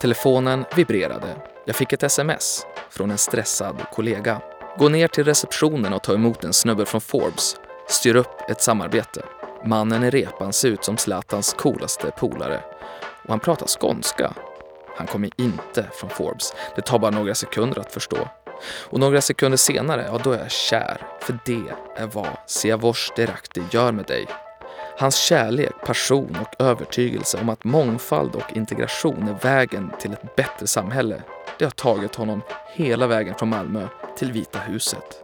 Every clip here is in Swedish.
Telefonen vibrerade. Jag fick ett sms från en stressad kollega. Gå ner till receptionen och ta emot en snubbe från Forbes. Styr upp ett samarbete. Mannen i repan ser ut som Zlatans coolaste polare. Och han pratar skånska. Han kommer inte från Forbes. Det tar bara några sekunder att förstå. Och några sekunder senare, ja då är jag kär. För det är vad Siavosh Derakti gör med dig. Hans kärlek, passion och övertygelse om att mångfald och integration är vägen till ett bättre samhälle, det har tagit honom hela vägen från Malmö till Vita huset.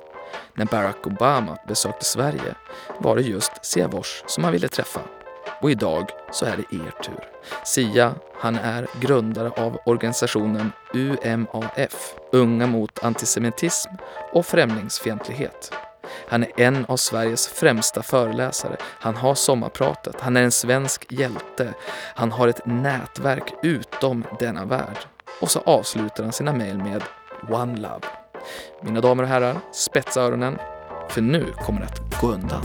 När Barack Obama besökte Sverige var det just Siavosh som han ville träffa. Och idag så är det er tur. Sia, han är grundare av organisationen UMAF, Unga mot antisemitism och främlingsfientlighet. Han är en av Sveriges främsta föreläsare. Han har sommarpratet. Han är en svensk hjälte. Han har ett nätverk utom denna värld. Och så avslutar han sina mejl med One Love. Mina damer och herrar, spetsa öronen. För nu kommer det att gå undan.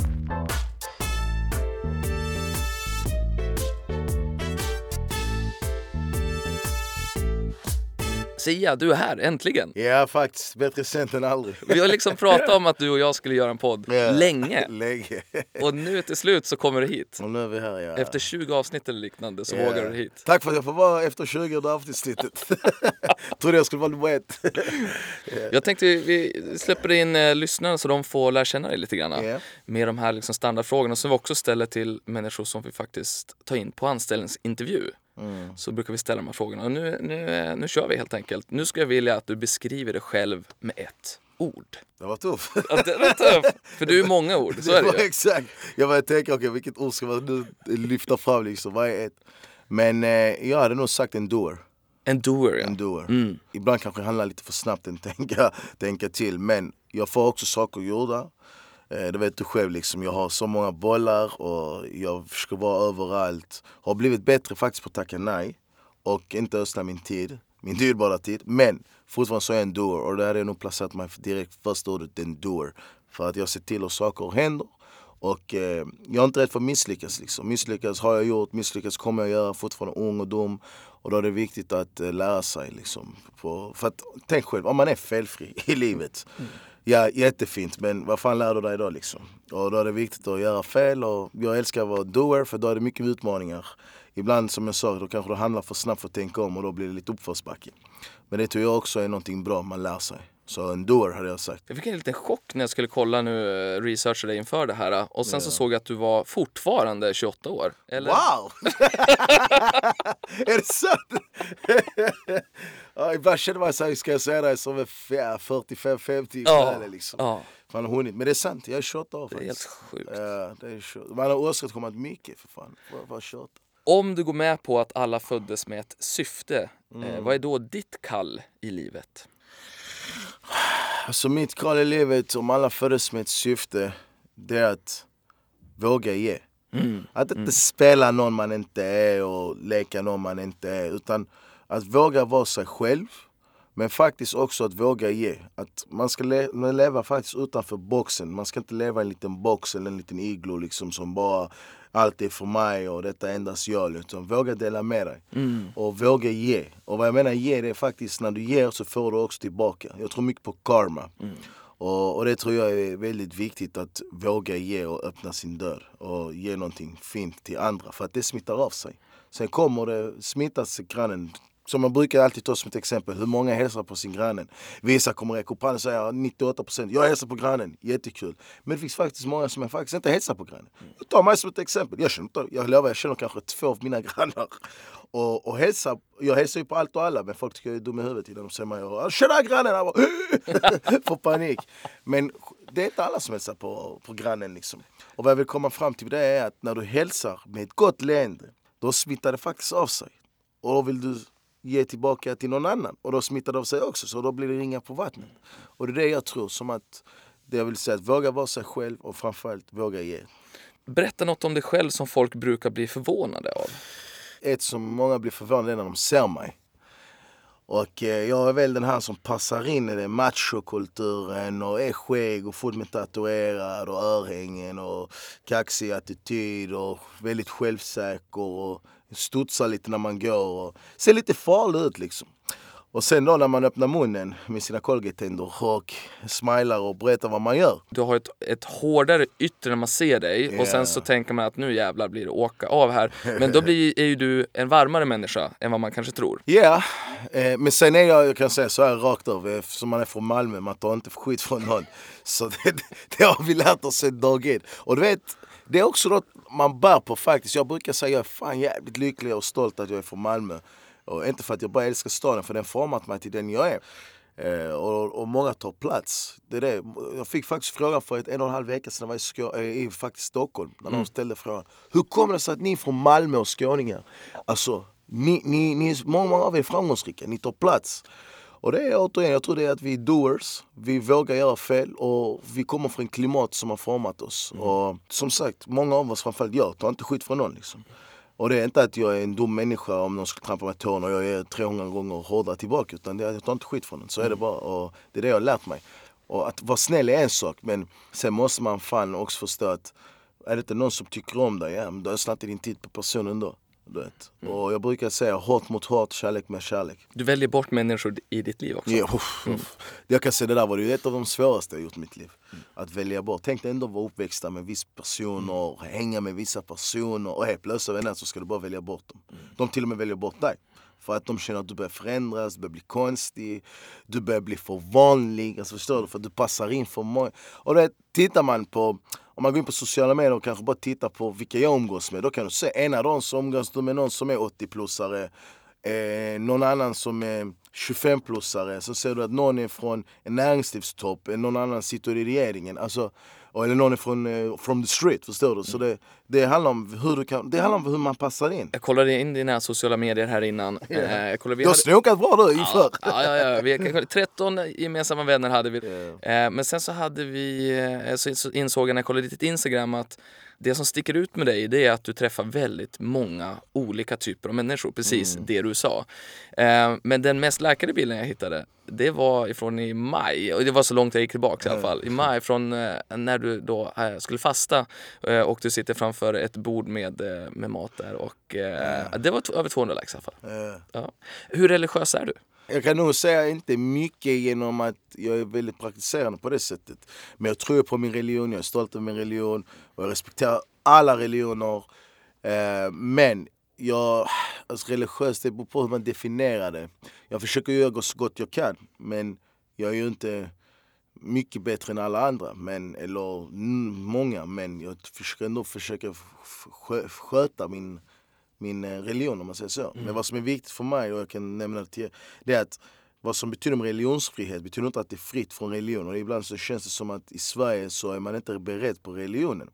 Sia, du är här, äntligen! Ja, faktiskt. Bättre sent än aldrig. Vi har liksom pratat om att du och jag skulle göra en podd Ja, länge. Länge. Och nu till slut så kommer du hit. Och nu är vi här, ja. Efter 20 avsnitt eller liknande så Ja. vågar du hit. Tack för att jag får vara efter 20 avsnittet. Trodde jag skulle vara nummer ett. Jag tänkte vi släpper in eh, lyssnarna så de får lära känna dig lite grann. Med de här liksom standardfrågorna som vi också ställer till människor som vi faktiskt tar in på anställningsintervju. Mm. Så brukar vi ställa de här frågorna. Och nu, nu, eh, nu kör vi helt enkelt. Nu skulle jag vilja att du beskriver dig själv med ett ord. Det var tufft. Ja, det är tufft, för du är många ord, så är var det ju. Exakt. Jag började tänka, okej vilket ord ska man nu lyfta fram liksom? Vad är ett? Men eh, jag hade nog sagt en doer. En doer ja. En doer. Mm. Ibland kanske det handlar lite för snabbt än tänka, tänka till. Men jag får också saker gjorda. Eh, det vet du själv, liksom. jag har så många bollar och jag ska vara överallt. Har blivit bättre faktiskt på att tacka nej och inte ödsla min tid, min dyrbara tid. Men fortfarande så är jag en doer och där hade jag nog placerat mig direkt första ordet, en doer. För att jag ser till att saker händer. Och eh, jag är inte rädd för att misslyckas. Liksom. Misslyckas har jag gjort, misslyckas kommer jag göra, fortfarande ung och dum. Och då är det viktigt att eh, lära sig. Liksom, på, för att, tänk själv, om man är felfri i livet. Mm. Ja, jättefint, men vad fan lär du dig då liksom? Och då är det viktigt att göra fel och jag älskar att vara doer för då är det mycket utmaningar. Ibland som jag sa, då kanske du handlar för snabbt för att tänka om och då blir det lite uppförsbacke. Men det tror jag också är någonting bra man lär sig. Så en doer hade jag sagt. Jag fick en liten chock när jag skulle kolla nu, eh, researcha dig inför det här. Och sen så såg jag att du var fortfarande 28 år. Eller? Wow! är det sant? ja, ibland känner man sig, ska jag säga det, som en 45-50 Ja, liksom. ja. Man har hunnit. Men det är sant, jag är 28 år Det är helt faktiskt. sjukt. Ja, det är 28. Man har åstadkommit mycket för fan. Vad 28? Om du går med på att alla föddes med ett syfte, Mm. eh, vad är då ditt kall i livet? Alltså mitt kall i livet, om alla föddes med ett syfte, det är att våga ge. Att inte spela någon man inte är och leka någon man inte är. Utan att våga vara sig själv. Men faktiskt också att våga ge. Att man ska le man leva faktiskt utanför boxen. Man ska inte leva i en liten box eller en liten iglo liksom som bara allt är för mig och detta är endast jag. Utan våga dela med dig. Och våga ge. Och vad jag menar ge det är faktiskt när du ger så får du också tillbaka. Jag tror mycket på karma. Och, och det tror jag är väldigt viktigt att våga ge och öppna sin dörr och ge någonting fint till andra för att det smittar av sig. Sen kommer det smittas grannen. Som man brukar alltid ta som ett exempel, hur många hälsar på sin grannen? Vissa kommer räcka upp handen och säga 98 procent. jag hälsar på grannen, jättekul. Men det finns faktiskt många som jag faktiskt inte hälsar på grannen. Jag tar mig som ett exempel, jag, känner, jag lovar jag känner kanske två av mina grannar. Och, och hälsa, jag hälsar ju på allt och alla men folk tycker jag är dum i huvudet innan de ser mig och “Tjena grannen!” Jag bara, Får panik. Men det är inte alla som hälsar på, på grannen liksom. Och vad jag vill komma fram till det är att när du hälsar med ett gott leende då smittar det faktiskt av sig. Och då vill du ge tillbaka till någon annan och då smittar det av sig också så då blir det ringa på vattnet. Och det är det jag tror som att det jag vill säga att våga vara sig själv och framförallt våga ge. Berätta något om dig själv som folk brukar bli förvånade av. ett som många blir förvånade när de ser mig. Och eh, jag är väl den här som passar in i den machokulturen och är skägg och full med tatuerad och örhängen och kaxig attityd och väldigt självsäker och studsar lite när man går och ser lite farlig ut liksom. Och sen då när man öppnar munnen med sina Colgate-tänder och smilar och berättar vad man gör. Du har ett, ett hårdare yttre när man ser dig och sen så tänker man att nu jävlar blir det åka av här. Men då blir, är ju du en varmare människa än vad man kanske tror. Ja, eh, men sen är jag, jag kan säga så här rakt av, eftersom man är från Malmö, man tar inte skit från någon. Så det, det har vi lärt oss sen dag ett. Och du vet, det är också något man bär på faktiskt. Jag brukar säga jag är fan jävligt lycklig och stolt att jag är från Malmö. Och inte för att jag bara älskar staden, för den format mig till den jag är. Eh, och, och många tar plats. Det är det. Jag fick faktiskt frågan för ett en och en halv vecka sedan, jag var i, eh, i faktiskt Stockholm, när någon ställde frågan. Hur kommer det sig att ni från Malmö och skåningar? Alltså, ni, ni, ni, många av er är framgångsrika, ni tar plats. Och det är återigen, jag tror det är att vi är doers, vi vågar göra fel och vi kommer från ett klimat som har format oss. Och som sagt, många av oss, framförallt jag, tar inte skit från någon liksom. Och det är inte att jag är en dum människa om någon skulle trampa mig tårna och jag är 300 gånger hårdare tillbaka. Utan det är att jag tar inte skit från den. Så är det bara. Och det är det jag har lärt mig. Och att vara snäll är en sak men sen måste man fan också förstå att är det inte någon som tycker om dig, ja men då ödsla inte din tid på personen då. Du vet. Och jag brukar säga hårt mot hårt, kärlek med kärlek. Du väljer bort människor i ditt liv också. Ja, uff, uff. Jag kan säga det där var ett av de svåraste jag gjort i mitt liv. Att välja bort. Tänk dig ändå vara uppväxta med vissa personer, hänga med vissa personer och helt plötsligt en natt så ska du bara välja bort dem. De till och med väljer bort dig. För att de känner att du börjar förändras, du börjar bli konstig, du börjar bli för vanlig. Alltså förstår du? För att du passar in för många. Och det tittar man på, om man går in på sociala medier och kanske bara tittar på vilka jag umgås med. Då kan du se, ena dagen så umgås du med någon som är 80-plussare. Eh, någon annan som är 25-plussare. Så ser du att någon är från en näringslivstopp, eh, någon annan sitter i regeringen. Alltså, eller någon är från eh, from the street, förstår du? Så det, det, handlar om hur du kan, det handlar om hur man passar in. Jag kollade in dina sociala medier här innan. Eh, jag kollade, vi Du har hade- snokat bra du inför. Ja, ja, ja. Vi, 13 gemensamma vänner hade vi. Eh, men sen så hade vi, eh, så insåg jag när jag kollade ditt Instagram att det som sticker ut med dig det är att du träffar väldigt många olika typer av människor. Precis det du sa. Eh, men den mest läkade bilden jag hittade det var ifrån i maj. Och det var så långt jag gick tillbaka i alla fall. I maj från eh, när du då eh, skulle fasta eh, och du sitter framför ett bord med, med mat där. Och det var över 200 likes i alla fall. Ja. Hur religiös är du? Jag kan nog säga inte mycket genom att jag är väldigt praktiserande på det sättet. Men jag tror på min religion, jag är stolt över min religion och jag respekterar alla religioner. Eh, men jag, alltså religiöst, det beror på hur man definierar det. Jag försöker göra så gott jag kan, men jag är ju inte mycket bättre än alla andra, men, eller många, men jag försöker ändå försöka sköta min, min eh, religion om man säger så. Men vad som är viktigt för mig, och jag kan nämna det till er, det är att vad som betyder med religionsfrihet betyder inte att det är fritt från religion. Och ibland så känns det som att i Sverige så är man inte beredd på religionen.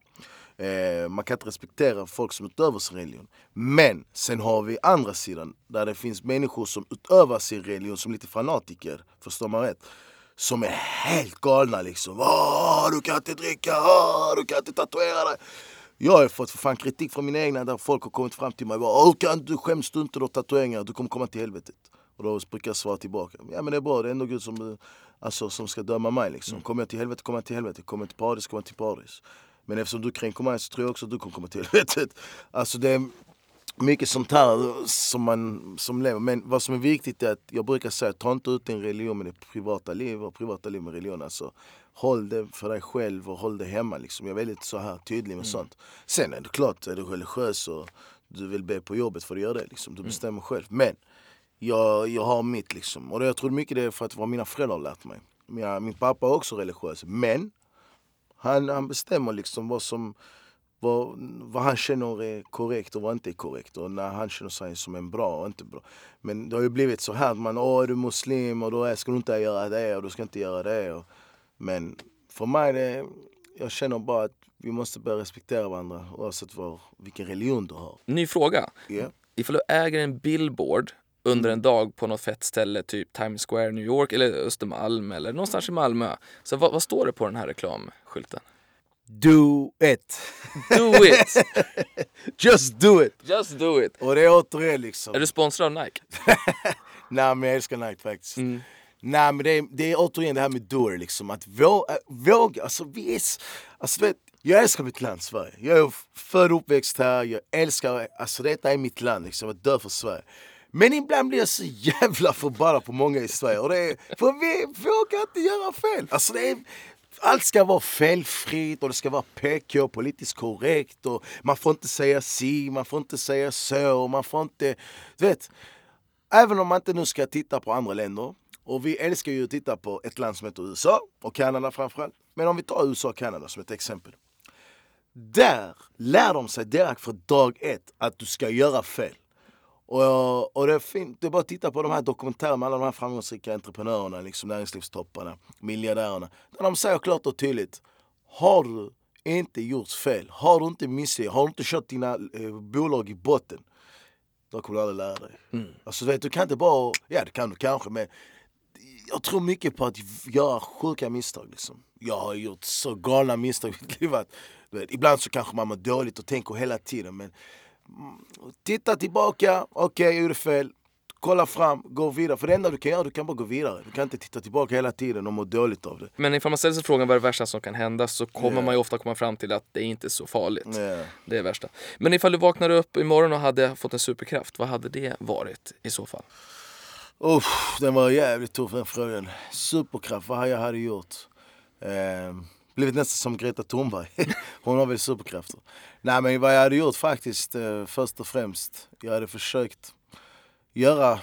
Eh, man kan inte respektera folk som utövar sin religion. Men sen har vi andra sidan, där det finns människor som utövar sin religion som lite fanatiker, förstår man rätt? Som är helt galna liksom. Åh, du kan inte dricka, åh, du kan inte tatuera dig. Jag har fått för fan kritik från mina egna där folk har kommit fram till mig Hur kan du, skäms du inte, du har tatueringar, du kommer komma till helvetet. Och då brukar jag svara tillbaka, ja men det är bra, det är ändå Gud som, alltså, som ska döma mig liksom. Kommer jag till helvete, kommer jag till helvete. Kommer jag till paradis, kommer jag till paradis. Men eftersom du kränker mig så tror jag också att du kommer komma till helvetet. Alltså det är mycket sånt här som man som lever. Men vad som är viktigt är att jag brukar säga, ta inte ut din religion med ditt privata liv och privata liv med religion. Alltså, håll det för dig själv och håll det hemma. Liksom. Jag är väldigt så här tydlig med sånt. Sen är det klart, är du religiös och du vill be på jobbet får du göra det. Liksom. Du bestämmer själv. Men jag, jag har mitt liksom. Och jag tror mycket det är för att vad mina föräldrar har lärt mig. Mina, min pappa är också religiös. Men han, han bestämmer liksom vad som vad, vad han känner är korrekt och vad inte är korrekt. Och när han känner sig som en bra och inte bra. Men det har ju blivit så här att man, åh är du muslim och då är, ska du inte göra det och du ska inte göra det. Och, men för mig, det, jag känner bara att vi måste börja respektera varandra oavsett var, vilken religion du har. Ny fråga. Ja. Ifall du äger en billboard under en dag på något fett ställe, typ Times Square, New York eller Östermalm eller någonstans i Malmö. Så vad, vad står det på den här reklamskylten? Do it! Do it! Just do it! Just do it! Och det är återigen liksom. Är du sponsrad av Nike? Nej men jag älskar Nike faktiskt. Mm. Nej men det är, det är återigen det här med doer liksom. Att våga, äh, våga alltså vi är, alltså vet, Jag älskar mitt land Sverige. Jag är född och uppväxt här, jag älskar, alltså detta är mitt land liksom, jag dör för Sverige. Men ibland blir jag så jävla förbannad på många i Sverige. Och det är, för vi vågar inte göra fel. Alltså det är, allt ska vara felfritt och det ska vara PK, politiskt korrekt. Och man får inte säga si, man får inte säga så. Man får inte... Du vet, även om man inte nu ska titta på andra länder. Och vi älskar ju att titta på ett land som heter USA och Kanada framförallt. Men om vi tar USA och Kanada som ett exempel. Där lär de sig direkt från dag ett att du ska göra fel. Och, och det är fint, det är bara att titta på de här dokumentärerna med alla de här framgångsrika entreprenörerna, liksom näringslivstopparna, miljardärerna. Där de säger klart och tydligt, har du inte gjort fel, har du inte missat, har du inte kört dina eh, bolag i botten, då kommer du aldrig lära dig. Mm. Alltså vet, du kan inte bara, ja det kan du kanske men jag tror mycket på att göra sjuka misstag. Liksom. Jag har gjort så galna misstag i mitt liv att vet, ibland så kanske man mår dåligt och tänker hela tiden men Titta tillbaka, okej okay, jag gjorde fel. Kolla fram, gå vidare. För det enda du kan göra, du kan bara gå vidare. Du kan inte titta tillbaka hela tiden och må dåligt av det. Men ifall man ställer sig frågan vad är det värsta som kan hända så kommer yeah. man ju ofta komma fram till att det är inte är så farligt. Yeah. Det är värsta. Men ifall du vaknade upp imorgon och hade fått en superkraft, vad hade det varit i så fall? Uff, den var jävligt tuff den frågan. Superkraft, vad jag hade gjort? Eh, blivit nästan som Greta Thunberg. Hon har väl superkrafter. Nej men vad jag hade gjort faktiskt, eh, först och främst, jag hade försökt göra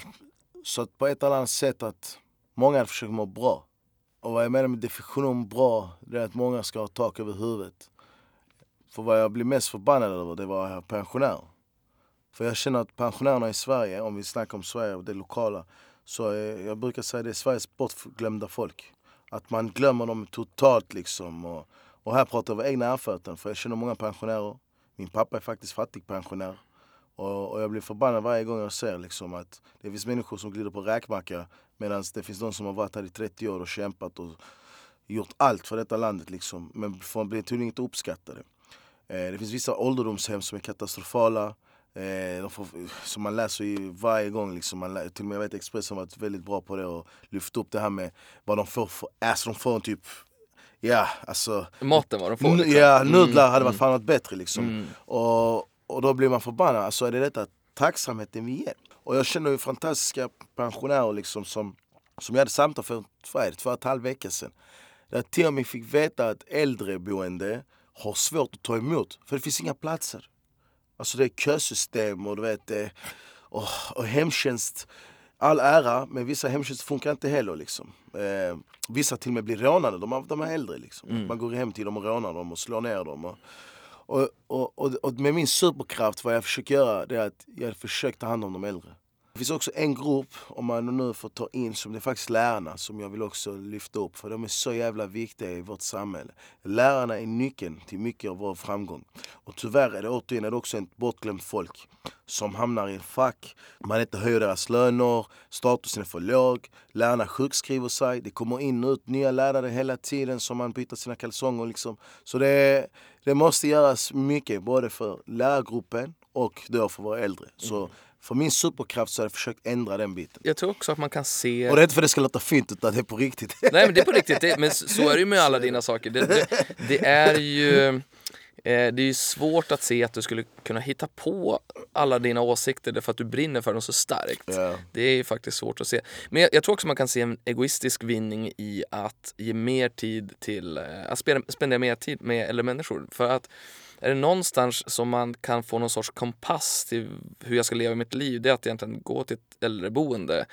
så att på ett eller annat sätt att många hade försökt må bra. Och vad jag menar med definition bra, det är att många ska ha tak över huvudet. För vad jag blev mest förbannad över, det var pensionärer. För jag känner att pensionärerna i Sverige, om vi snackar om Sverige och det lokala, så eh, jag brukar säga att det är Sveriges bortglömda folk. Att man glömmer dem totalt liksom. Och, och här pratar jag av egna erfarenheter, för jag känner många pensionärer. Min pappa är faktiskt fattigpensionär. Och, och jag blir förbannad varje gång jag ser liksom att det finns människor som glider på räkmacka medan det finns de som har varit här i 30 år och kämpat och gjort allt för detta landet liksom. Men får blir tydligen inte uppskattade. Eh, det finns vissa ålderdomshem som är katastrofala. Eh, får, som man läser i varje gång. Liksom, man, till och med jag vet Expressen har varit väldigt bra på det och lyft upp det här med vad de får för alltså de får en typ Ja, alltså... Maten vad de får? Liksom. Ja, mm, nudlar mm, hade varit fan varit bättre liksom. Mm. Och, och då blir man förbannad. Alltså är det detta tacksamheten vi ger? Och jag känner ju fantastiska pensionärer liksom som, som jag hade samtal för, för två och ett halv vecka sedan. Där till och med fick veta att äldreboende har svårt att ta emot för det finns inga platser. Alltså det är kösystem och du vet, det, och, och hemtjänst. All ära, men vissa hemtjänster funkar inte heller. Liksom. Eh, vissa till och med blir rånade, de, de är äldre. Liksom. Mm. Man går hem till dem och rånar dem och slår ner dem. Och, och, och, och, med min superkraft, vad jag försöker göra, det är att jag försöker ta hand om de äldre. Det finns också en grupp, om man nu får ta in, som det är faktiskt lärarna som jag vill också lyfta upp. För de är så jävla viktiga i vårt samhälle. Lärarna är nyckeln till mycket av vår framgång. Och tyvärr är det återigen är det också ett bortglömt folk som hamnar i en fack. Man inte höjer deras löner, statusen är för låg, lärarna sjukskriver sig. Det kommer in och ut nya lärare hela tiden som man byter sina kalsonger. Liksom. Så det, det måste göras mycket, både för lärargruppen och då för våra äldre. Så mm. För min superkraft så har jag försökt ändra den biten. Jag tror också att man kan se... Och det är inte för att det ska låta fint utan det är på riktigt. Nej men det är på riktigt, det, men så är det ju med alla dina saker. Det, det, det är ju... Eh, det är svårt att se att du skulle kunna hitta på alla dina åsikter därför att du brinner för dem så starkt. Yeah. Det är faktiskt svårt att se. Men jag, jag, tror också man kan se en egoistisk vinning i att ge mer tid till, eh, att spendera mer tid med äldre människor. För att är det någonstans som man kan få någon sorts kompass till hur jag ska leva mitt liv, det är att egentligen gå till ett äldreboende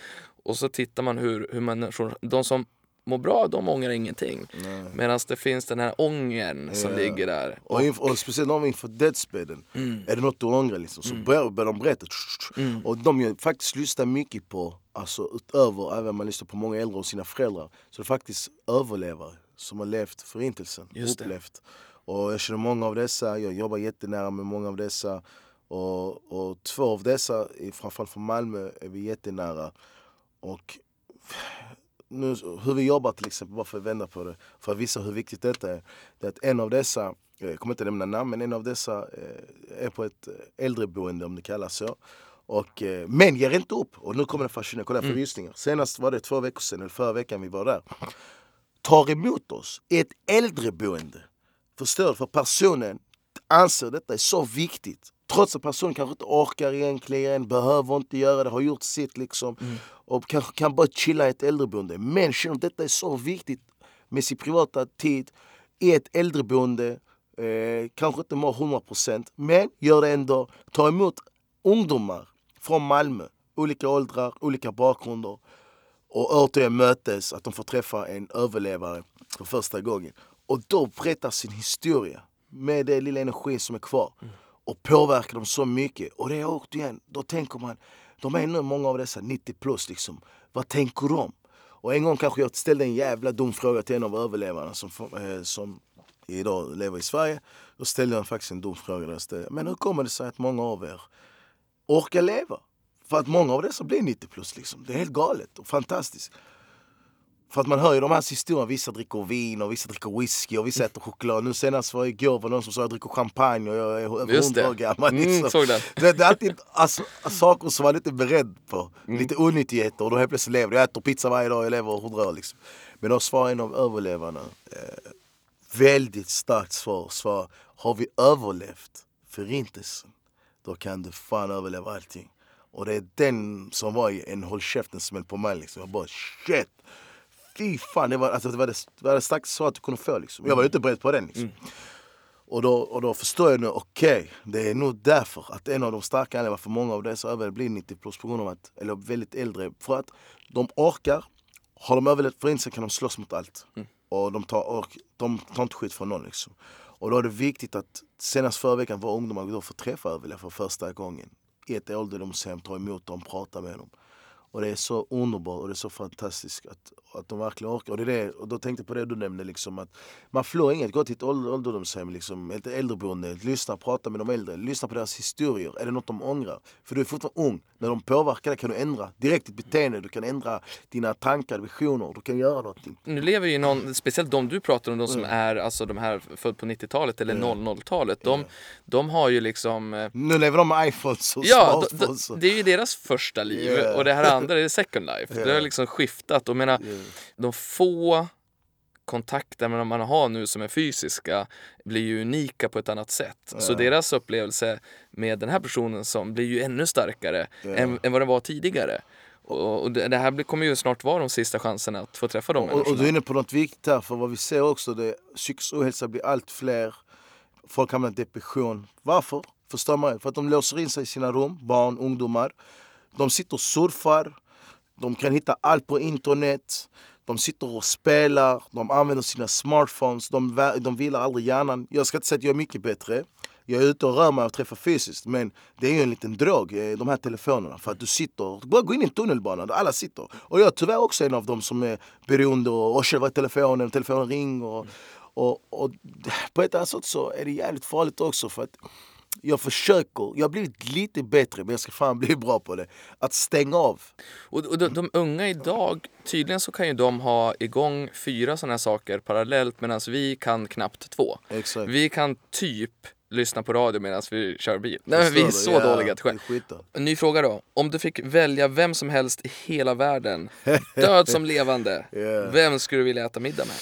och så tittar man hur, hur människor, de som mår bra, de ångrar ingenting. Medan det finns den här ångern som ligger där. Och, och, och speciellt om inför dödsbädden, mm. är det något du ångrar liksom, så mm. börjar, börjar de berätta. Mm. Och de jag faktiskt lyssnar mycket på, alltså utöver även man lyssnar på många äldre och sina föräldrar, så det är faktiskt överlevare som har levt förintelsen, Just upplevt. Det. Och jag känner många av dessa, jag jobbar jättenära med många av dessa. Och, och två av dessa, framförallt från Malmö, är vi jättenära. Och nu, hur vi jobbar till exempel, bara för att vända på det, för att visa hur viktigt detta är. Det är att en av dessa, jag kommer inte nämna namn, men en av dessa eh, är på ett äldreboende om det kallas så. Och, eh, men ger inte upp! Och nu kommer det fascinerande, kolla mm. förvisningar. Senast var det två veckor sedan, eller förra veckan vi var där. Tar emot oss i ett äldreboende Förstår du? För personen anser detta är så viktigt. Trots att personen kanske inte orkar egentligen, behöver inte göra det, har gjort sitt liksom. Mm. Och kanske kan bara chilla i ett äldreboende. Men känner att detta är så viktigt med sin privata tid i ett äldreboende. Eh, kanske inte mår 100% men gör det ändå. Ta emot ungdomar från Malmö. Olika åldrar, olika bakgrunder. Och återigen mötes, att de får träffa en överlevare för första gången. Och då berättar sin historia med den lilla energi som är kvar. Och påverkar dem så mycket. Och det är återigen, då tänker man, de är nu många av dessa 90 plus liksom. Vad tänker de? Och en gång kanske jag ställde en jävla dum fråga till en av överlevarna som, eh, som idag lever i Sverige. Då ställde jag faktiskt en dum fråga. Där jag ställde, Men hur kommer det sig att många av er orkar leva? För att många av dessa blir 90 plus liksom. Det är helt galet och fantastiskt. För att man hör ju de här historierna, vissa dricker vin och vissa dricker whisky och vissa äter choklad. Nu senast var igår var någon som sa att jag dricker champagne och jag är över. 100 år gammal. Mm, Liksom. det. Är alltid alltså, saker som man inte är beredd på. Lite onyttigheter och då helt plötsligt lever jag. Äter pizza varje dag, jag lever 100 år liksom. Men då svarar en av överlevarna, eh, väldigt starkt svar, svar. Har vi överlevt förintelsen, då kan du fan överleva allting. Och det är den som var en håll käften-smäll på mig liksom. Jag bara shit! Fy fan, det var, alltså, det, var det, det var det starkaste svaret du kunde få liksom. Jag var inte beredd på den liksom. Och, då, och då förstår jag nu, okej, det är nog därför att en av de starka anledningarna varför många av dessa överlevare blir 90 plus på grund av att, eller väldigt äldre, för att de orkar, har de överlevt förintelsen kan de slåss mot allt. Och de tar, ork, de tar inte skit från någon liksom. Och då är det viktigt att senast förra veckan var ungdomar då får träffa överlevare för första gången. I ett ålderdomshem, ta emot dem, prata med dem. Och det är så underbart och det är så fantastiskt att, att de verkligen orkar. Och, det är det, och då tänkte jag på det du nämnde, liksom, att man förlorar inget. Gå till ett ålderdomshem, liksom, ett äldreboende, lyssna, prata med de äldre, lyssna på deras historier. Är det något de ångrar? För du är fortfarande ung. När de påverkar dig kan du ändra direkt ditt beteende, du kan ändra dina tankar, visioner, du kan göra någonting. Nu lever ju någon, speciellt de du pratar om, de som är alltså de här född på 90-talet eller 00-talet. De, de har ju liksom eh, Nu lever de med iPhones och Ja, smartphones. det är ju deras första liv Yeah. och det här andra är second life. Det har Yeah. liksom skiftat och menar, Yeah. de få kontakter man man har nu som är fysiska blir ju unika på ett annat sätt. Så deras upplevelse med den här personen som blir ju ännu starkare än, än vad den var tidigare. Och, det, här kommer ju snart vara de sista chanserna att få träffa de Och, och du är inne på något viktigt här, för vad vi ser också, det psykisk ohälsa blir allt fler. Folk hamnar i depression. Varför? Förstår man? För att de låser in sig i sina rum, barn, ungdomar. De sitter och surfar, de kan hitta allt på internet. De sitter och spelar, de använder sina smartphones, de, de vilar aldrig hjärnan. Jag ska inte säga att jag är mycket bättre. Jag är ute och rör mig och träffar fysiskt. Men det är ju en liten drog, eh, de här telefonerna. För att du sitter, bara gå in i en tunnelbana där alla sitter. Och jag är tyvärr också en av dem som är beroende och och telefonen, telefonen ringer. Och, och, och på ett annat sätt så är det jävligt farligt också för att jag försöker, jag har blivit lite bättre men jag ska fan bli bra på det. Att stänga av. Och, och de, de unga idag, tydligen så kan ju de ha igång fyra sådana här saker parallellt medan vi kan knappt två. Exakt. Vi kan typ lyssna på radio medan vi kör bil. Nej, men vi är så? Ja, dåliga. En ny fråga då. Om du fick välja vem som helst i hela världen, död som levande, Ja. vem skulle du vilja äta middag med?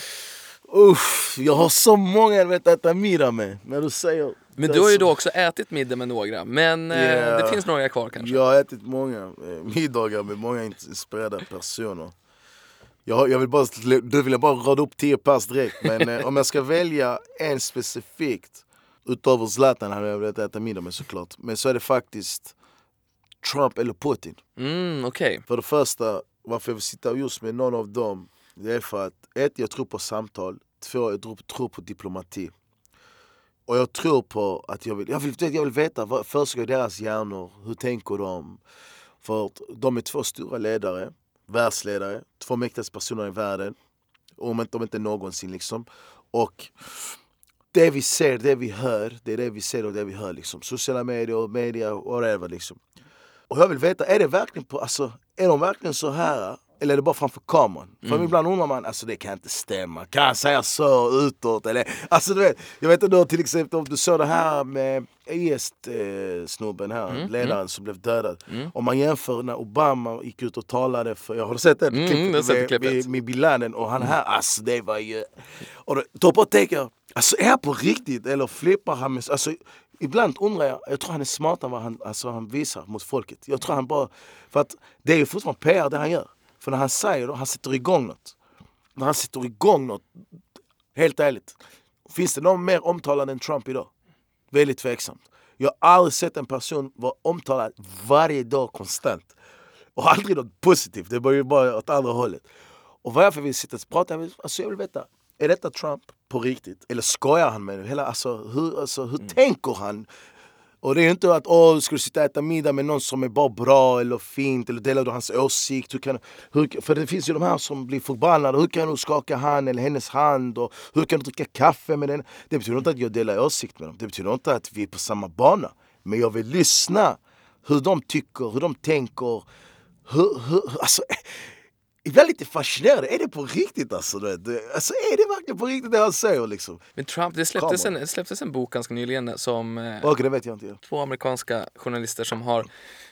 Uff, jag har så många jag vet äta middag med. När du säger... Men du har ju då också ätit middag med några, men Ja. det finns några kvar kanske. Jag har ätit många eh, middagar med många inspirerade personer. Jag, jag vill bara, du vill jag bara rada upp tio pers direkt. Men eh, om jag ska välja en specifikt, utöver Zlatan hade jag velat äta middag med såklart. Men så är det faktiskt Trump eller Putin. Mm, okej. För det första, varför jag vill sitta just med någon av dem, det är för att ett, jag tror på samtal. Två, jag tror, tror på diplomati. Och jag tror på att jag vill, jag vill, jag vill veta vad försiggår i deras hjärnor, hur tänker de? För de är två stora ledare, världsledare, två mäktigaste personer i världen. Om inte, om inte någonsin liksom. Och det vi ser, det vi hör, det är det vi ser och det vi hör liksom. Sociala medier, media, whatever liksom. Och jag vill veta, är det verkligen på, alltså, är de verkligen så här? Eller är det bara framför kameran? För ibland undrar man, alltså det kan inte stämma. Kan han säga så utåt? Eller, alltså du vet, jag vet inte till exempel om du såg det här med IS-snubben här, ledaren som blev dödad. Om man jämför när Obama gick ut och talade för, jag har sett det? Mm, det med, klippet. med, med Bin Laden och han här, alltså det var ju... Och då, då bara tänker jag, Alltså är han på riktigt eller flippar han med... Alltså, ibland undrar jag, jag tror han är smartare än vad han, alltså, han visar mot folket. Jag tror han bara... För att det är ju fortfarande PR det han gör. För när han säger det, han sätter igång något. När han sätter igång något, helt ärligt. Finns det någon mer omtalad än Trump idag? Väldigt tveksamt. Jag har aldrig sett en person vara omtalad varje dag konstant. Och aldrig något positivt, det var ju bara åt andra hållet. Och varför vi sitter och pratar, alltså jag vill veta, är detta Trump på riktigt? Eller skojar han med det? Hela, alltså, hur, alltså, hur mm. tänker han? Och det är inte att åh, ska du sitta och äta middag med någon som är bara bra eller fint eller delar du hans åsikt? Hur kan, hur, för det finns ju de här som blir förbannade. Hur kan du skaka han eller hennes hand? Och hur kan du dricka kaffe med den? Det betyder inte att jag delar åsikt med dem. Det betyder inte att vi är på samma bana. Men jag vill lyssna hur de tycker, hur de tänker. Hur, hur, alltså, ibland lite fascinerad. Är det på riktigt alltså? Det, alltså är det verkligen på riktigt det han säger liksom? Men Trump, det släpptes, en, det släpptes en bok ganska nyligen som eh, okay, det vet jag inte. två amerikanska journalister som har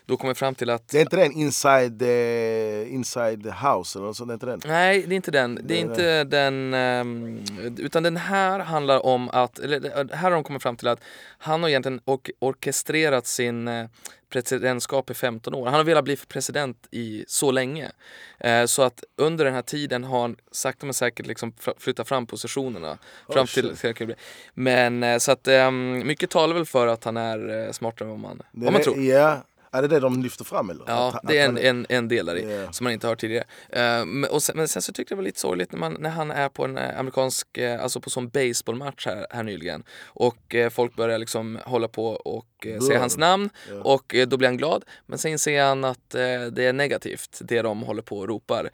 då kommit fram till att... Det är inte den Inside, uh, inside House eller något sånt? Det är inte den? Nej, det är inte den. Det är inte den. Um, utan den här handlar om att, eller här har de kommit fram till att han har egentligen or orkestrerat sin uh, presidentskap i 15 år. Han har velat bli president i så länge. Eh, så att under den här tiden har han sakta men säkert liksom flyttat fram positionerna. Fram till, till, men eh, så att eh, mycket talar väl för att han är eh, smartare än vad man, vad man tror. Ja, är det det de lyfter fram eller? Ja, att, det är en, en, en del där i yeah. som man inte har hört tidigare. Uh, sen, men sen så tyckte jag det var lite sorgligt när, man, när han är på en eh, amerikansk, uh, alltså på sån baseballmatch här, här nyligen. Och folk börjar liksom hålla på och uh, säga hans namn yeah. och då blir han glad. Men sen ser han att det är negativt, det de håller på och ropar.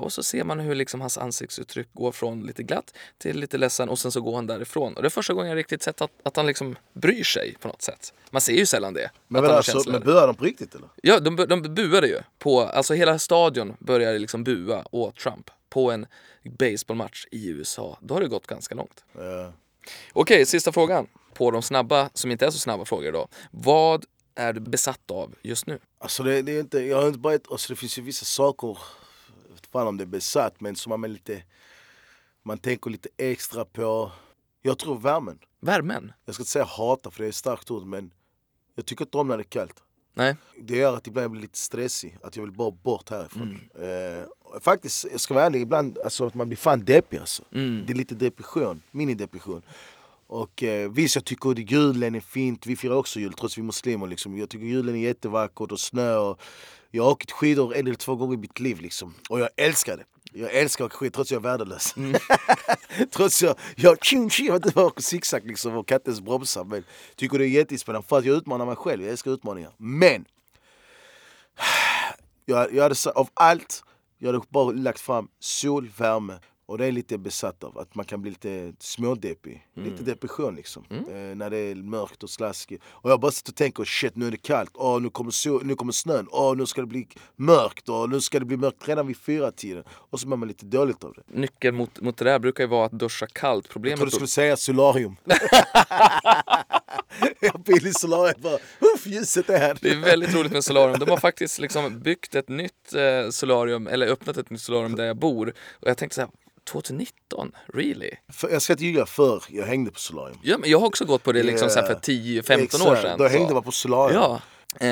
och så ser man hur liksom hans ansiktsuttryck går från lite glatt till lite ledsen och sen så går han därifrån. Och det är första gången jag riktigt sett att, att han liksom bryr sig på något sätt. Man ser ju sällan det. Men, men, alltså, men buar de på riktigt eller? Ja, de, de buade ju. På, alltså hela stadion började liksom bua åt Trump på en baseballmatch i USA. Då har det gått ganska långt. Ja. Okej, sista frågan. På de snabba, som inte är så snabba frågor idag. Vad är du besatt av just nu? Alltså det, det är inte, jag har inte bara alltså det finns ju vissa saker, jag vet fan om det är besatt, men som man lite, man tänker lite extra på. Jag tror värmen. Värmen? Jag ska inte säga hata för det är ett starkt ord men jag tycker inte om när det är kallt. Nej. Det gör att ibland jag blir lite stressig, att jag vill bara bort härifrån. Mm. Eh, faktiskt, jag ska vara ärlig, ibland alltså, att man blir fan deppig alltså. Mm. Det är lite depression, minidepression. Och eh, visst, jag tycker att julen är fint, vi firar också jul trots vi är muslimer. Liksom. Jag tycker julen är jättevackert och snö. Och jag har åkt skidor en eller två gånger i mitt liv liksom. och jag älskar det. Jag älskar att åka skidor trots att jag är värdelös. Mm. trots att jag, jag, tjum, tjum, jag inte åker zigzag liksom och kan inte ens bromsa. Men tycker det är jättespännande för att jag utmanar mig själv. Jag älskar utmaningar. Men! Jag, jag hade, av allt, jag hade bara lagt fram sol, värme och det är lite besatt av, att man kan bli lite smådeppig. Mm. Lite depression liksom. Mm. Eh, när det är mörkt och slaskigt. Och jag bara sitter och tänker shit nu är det kallt, oh, nu, kommer so nu kommer snön, oh, nu ska det bli mörkt och nu ska det bli mörkt redan vid fyra tiden. Och så mår man lite dåligt av det. Nyckeln mot, mot det där brukar ju vara att duscha kallt. Problemet jag trodde du skulle säga solarium. jag billig solarium bara, uff ljuset är här. Det är väldigt roligt med solarium. De har faktiskt liksom byggt ett nytt eh, solarium, eller öppnat ett nytt solarium där jag bor. Och jag tänkte så här, 2019? Really? För, jag ska inte ljuga, för jag hängde på solarium. Ja, men jag har också gått på det liksom yeah. för 10-15 år sedan. Då hängde man på solarium. Ja.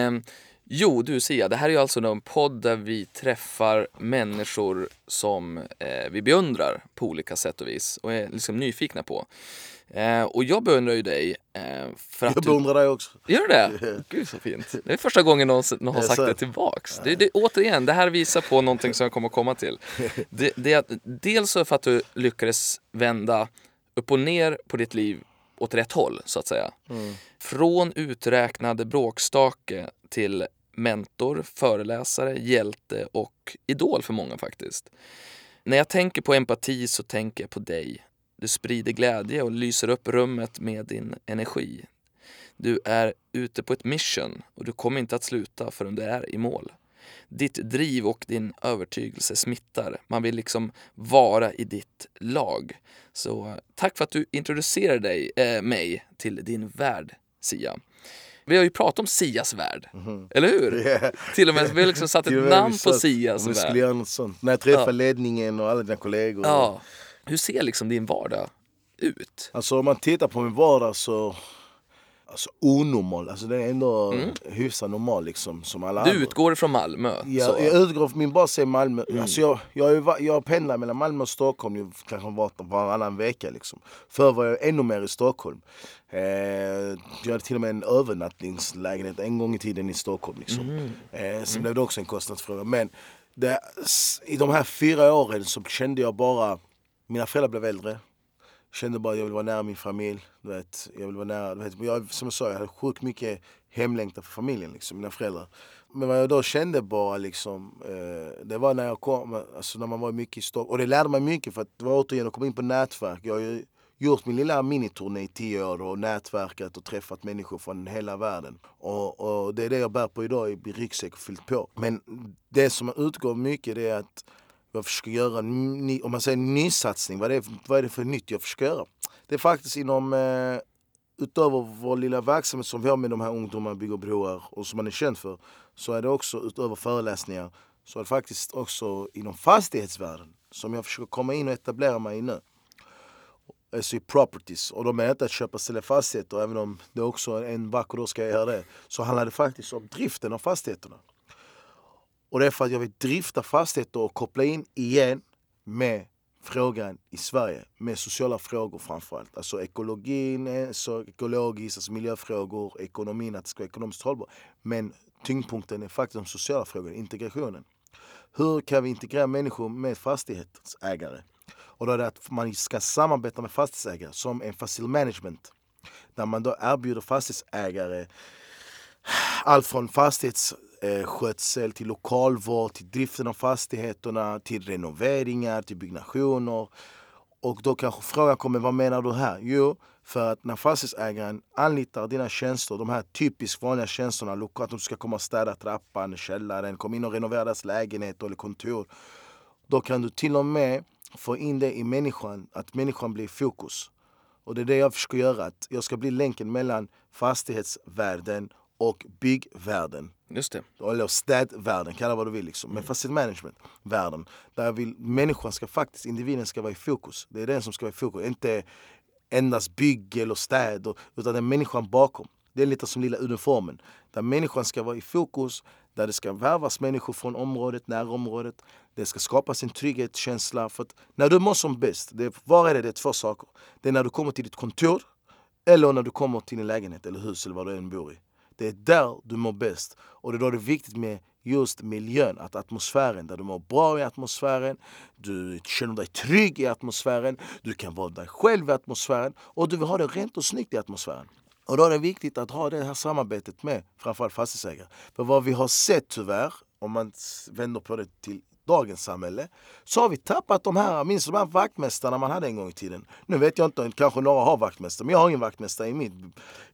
Um, jo, du Sia, det här är ju alltså en podd där vi träffar människor som eh, vi beundrar på olika sätt och vis och är liksom nyfikna på. Eh, och jag beundrar ju dig eh, för att Jag beundrar du... dig också. Gör du det? Yeah. Gud så fint. Det är första gången någon, någon har sagt det tillbaks. Det, det, återigen, det här visar på någonting som jag kommer att komma till. Det, det är dels för att du lyckades vända upp och ner på ditt liv åt rätt håll, så att säga. Mm. Från uträknad bråkstake till mentor, föreläsare, hjälte och idol för många faktiskt. När jag tänker på empati så tänker jag på dig du sprider glädje och lyser upp rummet med din energi. Du är ute på ett mission och du kommer inte att sluta förrän du är i mål. Ditt driv och din övertygelse smittar. Man vill liksom vara i ditt lag. Så tack för att du introducerade dig, äh, mig till din värld, Sia. Vi har ju pratat om Sias värld, mm. eller hur? Yeah. Till och med vi har liksom satt ett namn på Sias värld. Något sånt. När jag träffar ja. ledningen och alla dina kollegor. Ja. Hur ser liksom din vardag ut? Alltså om man tittar på min vardag så Alltså onormal, alltså det är ändå mm. hyfsat normal liksom som alla Du andra. utgår från Malmö? Ja, så. jag utgår från min bas är Malmö. Mm. Alltså jag, jag, jag pendlar mellan Malmö och Stockholm ju, kanske var, varannan vecka liksom. Förr var jag ännu mer i Stockholm. Eh, jag hade till och med en övernattningslägenhet en gång i tiden i Stockholm liksom. Mm. Eh, sen mm. blev det också en kostnadsfråga. Men det, i de här fyra åren så kände jag bara, mina föräldrar blev äldre kände bara att jag vill vara nära min familj. Du vet, jag vill vara nära, du vet, jag, som jag sa, jag hade sjukt mycket hemlängtan för familjen, liksom, mina föräldrar. Men vad jag då kände bara liksom, eh, det var när jag kom, alltså när man var mycket i Stockholm. Och det lärde mig mycket för att det var återigen att komma in på nätverk. Jag har ju gjort min lilla miniturné i tio år och nätverkat och träffat människor från hela världen. Och, och det är det jag bär på idag i ryggsäck och fyllt på. Men det som utgår mycket det är att jag försöker göra, ny, om man säger nysatsning, vad är, det, vad är det för nytt jag försöker göra? Det är faktiskt inom, eh, utöver vår lilla verksamhet som vi har med de här ungdomarna, bygger broar och som man är känd för, så är det också utöver föreläsningar, så är det faktiskt också inom fastighetsvärlden som jag försöker komma in och etablera mig i nu. Alltså i properties. Och då menar jag inte att köpa och sälja fastigheter, även om det också en vacker dag ska jag göra det. Så handlar det faktiskt om driften av fastigheterna. Och det är för att jag vill drifta fastigheter och koppla in igen med frågan i Sverige med sociala frågor framförallt. Alltså ekologin, eh, så ekologiskt, alltså miljöfrågor, ekonomin, att det ska vara ekonomiskt hållbart. Men tyngdpunkten är faktiskt de sociala frågorna, integrationen. Hur kan vi integrera människor med fastighetsägare? Och då är det att man ska samarbeta med fastighetsägare som en facil management. Där man då erbjuder fastighetsägare allt från fastighets eh, skötsel, till lokalvård, till driften av fastigheterna, till renoveringar, till byggnationer. Och då kanske frågan kommer, vad menar du här? Jo, för att när fastighetsägaren anlitar dina tjänster, de här typiskt vanliga tjänsterna, att de ska komma och städa trappan, källaren, komma in och renovera deras lägenhet eller kontor. Då kan du till och med få in det i människan, att människan blir fokus. Och det är det jag försöker göra, att jag ska bli länken mellan fastighetsvärden och byggvärlden. Just det. Eller städvärlden, kalla vad du vill. Liksom. Men mm. facility management-världen. Där vill, människan ska faktiskt, individen ska vara i fokus. Det är den som ska vara i fokus. Inte endast bygge eller städ, utan det är människan bakom. Det är lite som lilla uniformen. Där människan ska vara i fokus, där det ska värvas människor från området, närområdet. Det ska skapas en trygghetskänsla. För att när du mår som bäst, det, var är det? Det är två saker. Det är när du kommer till ditt kontor eller när du kommer till din lägenhet eller hus eller vad du än bor i. Det är där du mår bäst. Och det är då det är viktigt med just miljön, att atmosfären, där du mår bra i atmosfären, du känner dig trygg i atmosfären, du kan vara dig själv i atmosfären och du vill ha det rent och snyggt i atmosfären. Och då är det viktigt att ha det här samarbetet med framförallt fastighetsägare. För vad vi har sett tyvärr, om man vänder på det till dagens samhälle, så har vi tappat de här, minst de här vaktmästarna man hade en gång i tiden? Nu vet jag inte, kanske några har vaktmästare, men jag har ingen vaktmästare i mitt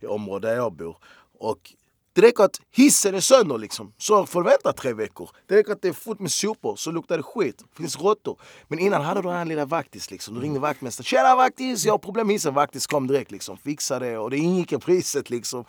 område där jag bor. Och det räcker att hissen är sönder liksom, så får du vänta tre veckor. Det räcker att det är fullt med sopor, så luktar det skit. Det finns råttor. Men innan hade du den här lilla vaktis liksom. Du ringde vaktmästaren. Tjena vaktis! Jag har problem med hissen. Vaktis kom direkt liksom. Fixa det och det ingick i priset liksom.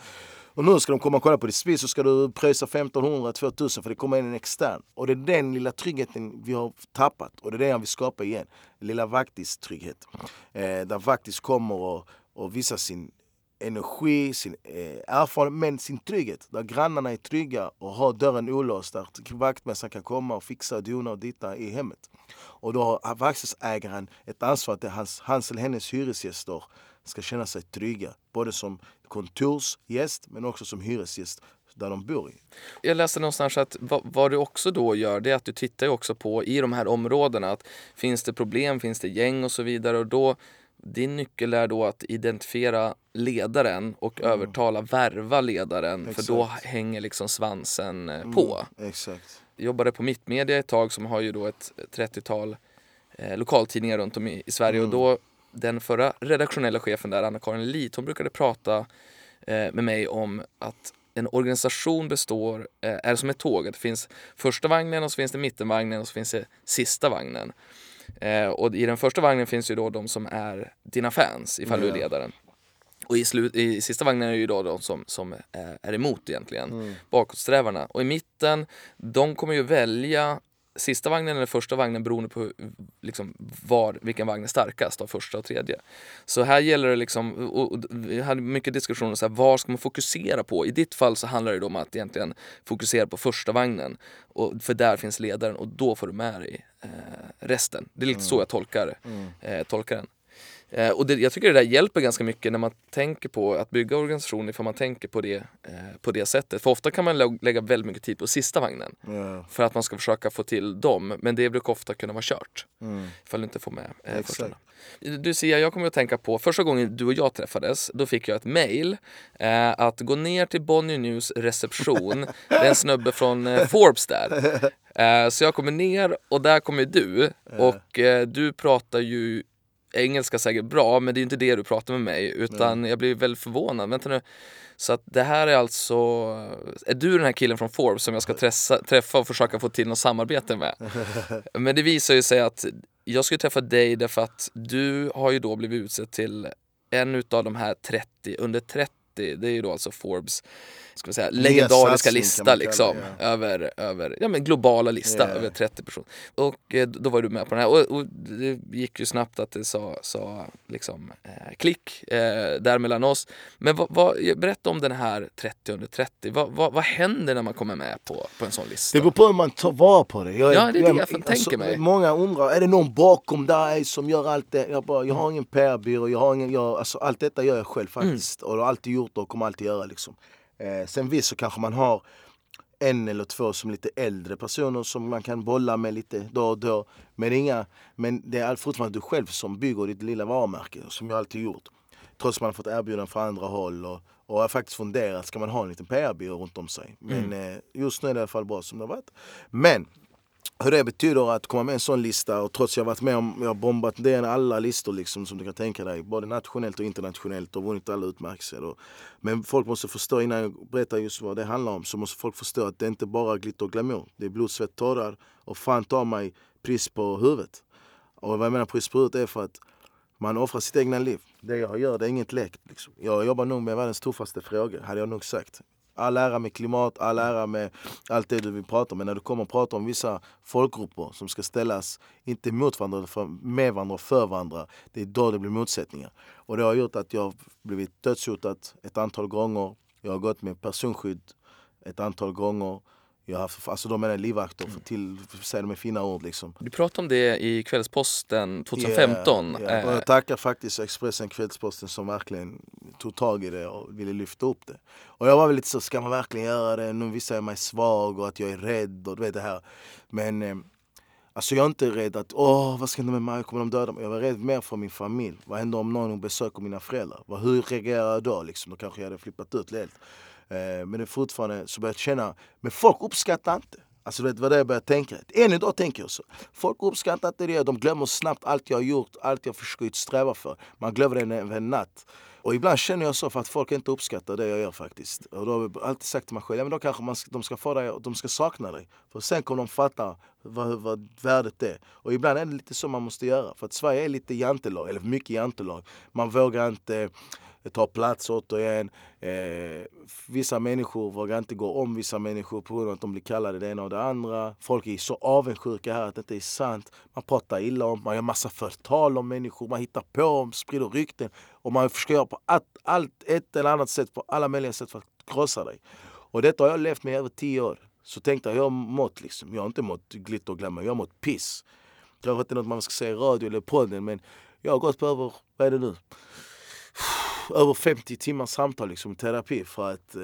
Och nu ska de komma och kolla på ditt spis så ska du pröjsa 1500-2000 för det kommer in en extern. Och det är den lilla tryggheten vi har tappat och det är det jag vill skapa igen. Lilla vaktis-trygghet. Eh, där vaktis kommer och, och visar sin energi, sin eh, erfarenhet, men sin trygghet. Där grannarna är trygga och har dörren olåst. Där vaktmästaren kan komma och fixa och dona och ditta i hemmet. Och då har fastighetsägaren ett ansvar att hans, hans eller hennes hyresgäster ska känna sig trygga. Både som kontorsgäst men också som hyresgäst där de bor. I. Jag läste någonstans att vad, vad, du också då gör det är att du tittar också på i de här områdena att finns det problem, finns det gäng och så vidare och då din nyckel är då att identifiera ledaren och mm. övertala, värva ledaren Exakt. för då hänger liksom svansen eh, mm, på. Exakt. Jag jobbade på Mittmedia ett tag som har ju då ett 30-tal eh, lokaltidningar runt om i, i Sverige mm. och då den förra redaktionella chefen där, Anna-Karin Lit, hon brukade prata eh, med mig om att en organisation består, eh, är som ett tåg. Det finns första vagnen och så finns det mittenvagnen och så finns det sista vagnen. Eh, och i den första vagnen finns ju då de som är dina fans ifall mm. du är ledaren. Och i, slut, i sista vagnen är det ju då de som, som är, är emot egentligen, mm. bakåtsträvarna. Och i mitten, de kommer ju välja sista vagnen eller första vagnen beroende på liksom, var, vilken vagn är starkast av första och tredje. Så här gäller det liksom, och, och vi hade mycket diskussioner så här, vad ska man fokusera på? I ditt fall så handlar det om att egentligen fokusera på första vagnen och, för där finns ledaren och då får du med dig eh, resten. Det är lite mm. så jag tolkar, mm. eh, tolkar den. Eh, och det, jag tycker det där hjälper ganska mycket när man tänker på att bygga organisationer för man tänker på det, eh, på det sättet. För ofta kan man lä lägga väldigt mycket tid på sista vagnen yeah. för att man ska försöka få till dem. Men det brukar ofta kunna vara kört mm. ifall du inte får med eh, första. Du ser, jag kommer att tänka på första gången du och jag träffades, då fick jag ett mail eh, att gå ner till Bonnier News reception, det är en snubbe från eh, Forbes där. Eh, så jag kommer ner och där kommer du och eh, du pratar ju engelska säkert bra, men det är inte det du pratar med mig. Utan Nej. jag blir väldigt förvånad. Vänta nu. Så att det här är alltså... Är du den här killen från Forbes som jag ska träffa, träffa och försöka få till något samarbete med? Men det visar ju sig att jag skulle träffa dig därför att du har ju då blivit utsedd till en utav de här 30, under 30 det är ju då alltså Forbes ska säga, legendariska lista liksom, ja. över, över ja, men globala lista yeah. över 30 personer. Och eh, då var du med på den här och, och, det gick ju snabbt att det sa, sa liksom, eh, klick eh, där mellan oss. Men vad, vad, berätta om den här 30 under 30. Vad, vad, vad händer när man kommer med på, på en sån lista? Det beror på hur man tar vara på det. Jag, ja, det är det jag, jag tänker alltså, mig. Många undrar, är det någon bakom där som gör allt det? Jag, bara, jag har ingen PR-byrå, jag har ingen, jag, alltså, allt detta gör jag själv faktiskt. Mm. Och har alltid gjort och kommer alltid göra liksom. Eh, sen visst så kanske man har en eller två som lite äldre personer som man kan bolla med lite då och då. Men, inga, men det är fortfarande du själv som bygger ditt lilla varumärke, som jag alltid gjort. Trots att man fått erbjudanden från andra håll. Och, och har faktiskt funderat, ska man ha en liten PR-byrå runt om sig? Men mm. eh, just nu är det i alla fall bra som det har varit. Men hur det betyder att komma med en sån lista och trots att jag varit med om, jag har bombat det alla listor liksom som du kan tänka dig. Både nationellt och internationellt och vunnit alla utmärkelser. Och, Men folk måste förstå, innan jag berättar just vad det handlar om, så måste folk förstå att det inte bara är glitter och glamour. Det är blod, svett, tårar och fan ta mig pris på huvudet. Och vad jag menar pris på huvudet är för att man offrar sitt egna liv. Det jag gör det är inget lek. Liksom. Jag jobbar nog med världens tuffaste frågor, hade jag nog sagt. All ära med klimat, all ära med allt det du vill prata om. Men när du kommer och pratar om vissa folkgrupper som ska ställas, inte mot varandra, utan med varandra och för varandra. Det är då det blir motsättningar. Och det har gjort att jag har blivit dödshotad ett antal gånger. Jag har gått med personskydd ett antal gånger. Jag har haft, alltså de är livvakter, för till, för säga det med fina ord liksom. Du pratade om det i Kvällsposten 2015. Yeah, yeah. Och jag tackar faktiskt Expressen Kvällsposten som verkligen tog tag i det och ville lyfta upp det. Och jag var väl lite så, ska man verkligen göra det? Nu visar jag mig svag och att jag är rädd och du vet det här. Men eh, Alltså jag är inte rädd att, åh vad ska hända med mig, kommer de döda mig? Jag var rädd mer för min familj. Vad händer om någon besöker mina föräldrar? Hur reagerar jag då? Liksom? Då kanske jag hade flippat ut helt. Eh, men det är fortfarande så börjar jag känna, men folk uppskattar inte. Alltså det vad det jag började tänka. Än idag tänker jag så. Folk uppskattar inte det. De glömmer snabbt allt jag har gjort, allt jag försökt sträva för. Man glömmer det över en natt. Och ibland känner jag så för att folk inte uppskattar det jag gör faktiskt. Och då har jag alltid sagt till mig själv, ja, men då kanske man, de ska få dig, de ska sakna dig. För sen kommer de fatta vad, vad värdet är. Och ibland är det lite så man måste göra. För att Sverige är lite jantelag, eller mycket jantelag. Man vågar inte tar plats återigen. Eh, vissa människor vågar inte gå om vissa människor på grund av att de blir kallade det ena och det andra. Folk är så avundsjuka här att det inte är sant. Man pratar illa om, man gör massa förtal om människor, man hittar på, sprider rykten. Och man försöker göra på allt, allt, ett eller annat sätt, på alla möjliga sätt för att krossa dig. Och detta har jag levt med i över tio år. Så tänkte jag, jag har mått liksom. Jag har inte mått glitter och glamour, jag har mått piss. Kanske inte något man ska säga i radio eller podden men jag har gått på över, vad är det nu? Över 50 timmars samtal liksom, terapi för att eh,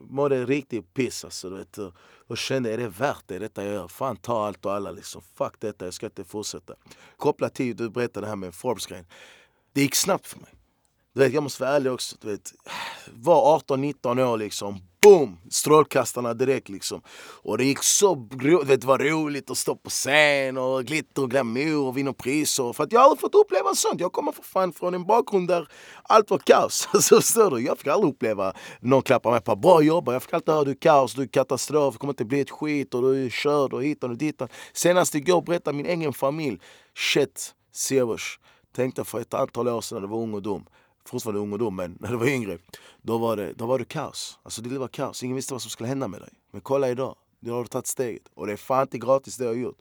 mådde riktigt piss. Alltså, du vet, och, kände, är det värt det detta jag gör? Fan ta allt och alla liksom. Fuck detta, jag ska inte fortsätta. Kopplat till, du berättade det här med Forbes-grejen. Det gick snabbt för mig. Du vet, jag måste vara ärlig också. Du vet, var 18-19 år liksom boom! Strålkastarna direkt liksom. Och det gick så vet, det var roligt att stå på scen och glitter och glamour och vinna priser. För att jag har aldrig fått uppleva sånt. Jag kommer för fan från en bakgrund där allt var kaos. Alltså, förstår du? Jag fick aldrig uppleva någon klappa mig på bra jobbat. Jag fick alltid höra du är kaos, du är katastrof, det kommer inte bli ett skit och du är körd och hitan och ditan. Senast igår berättade min egen familj, shit, Sievers, tänkte för ett antal år sedan när det var ung och dum fortfarande ung och dum, men när du var yngre, då var det, då var det kaos. Alltså det var kaos. Ingen visste vad som skulle hända med dig. Men kolla idag. då har du tagit steget. Och det är fan inte gratis det jag har gjort.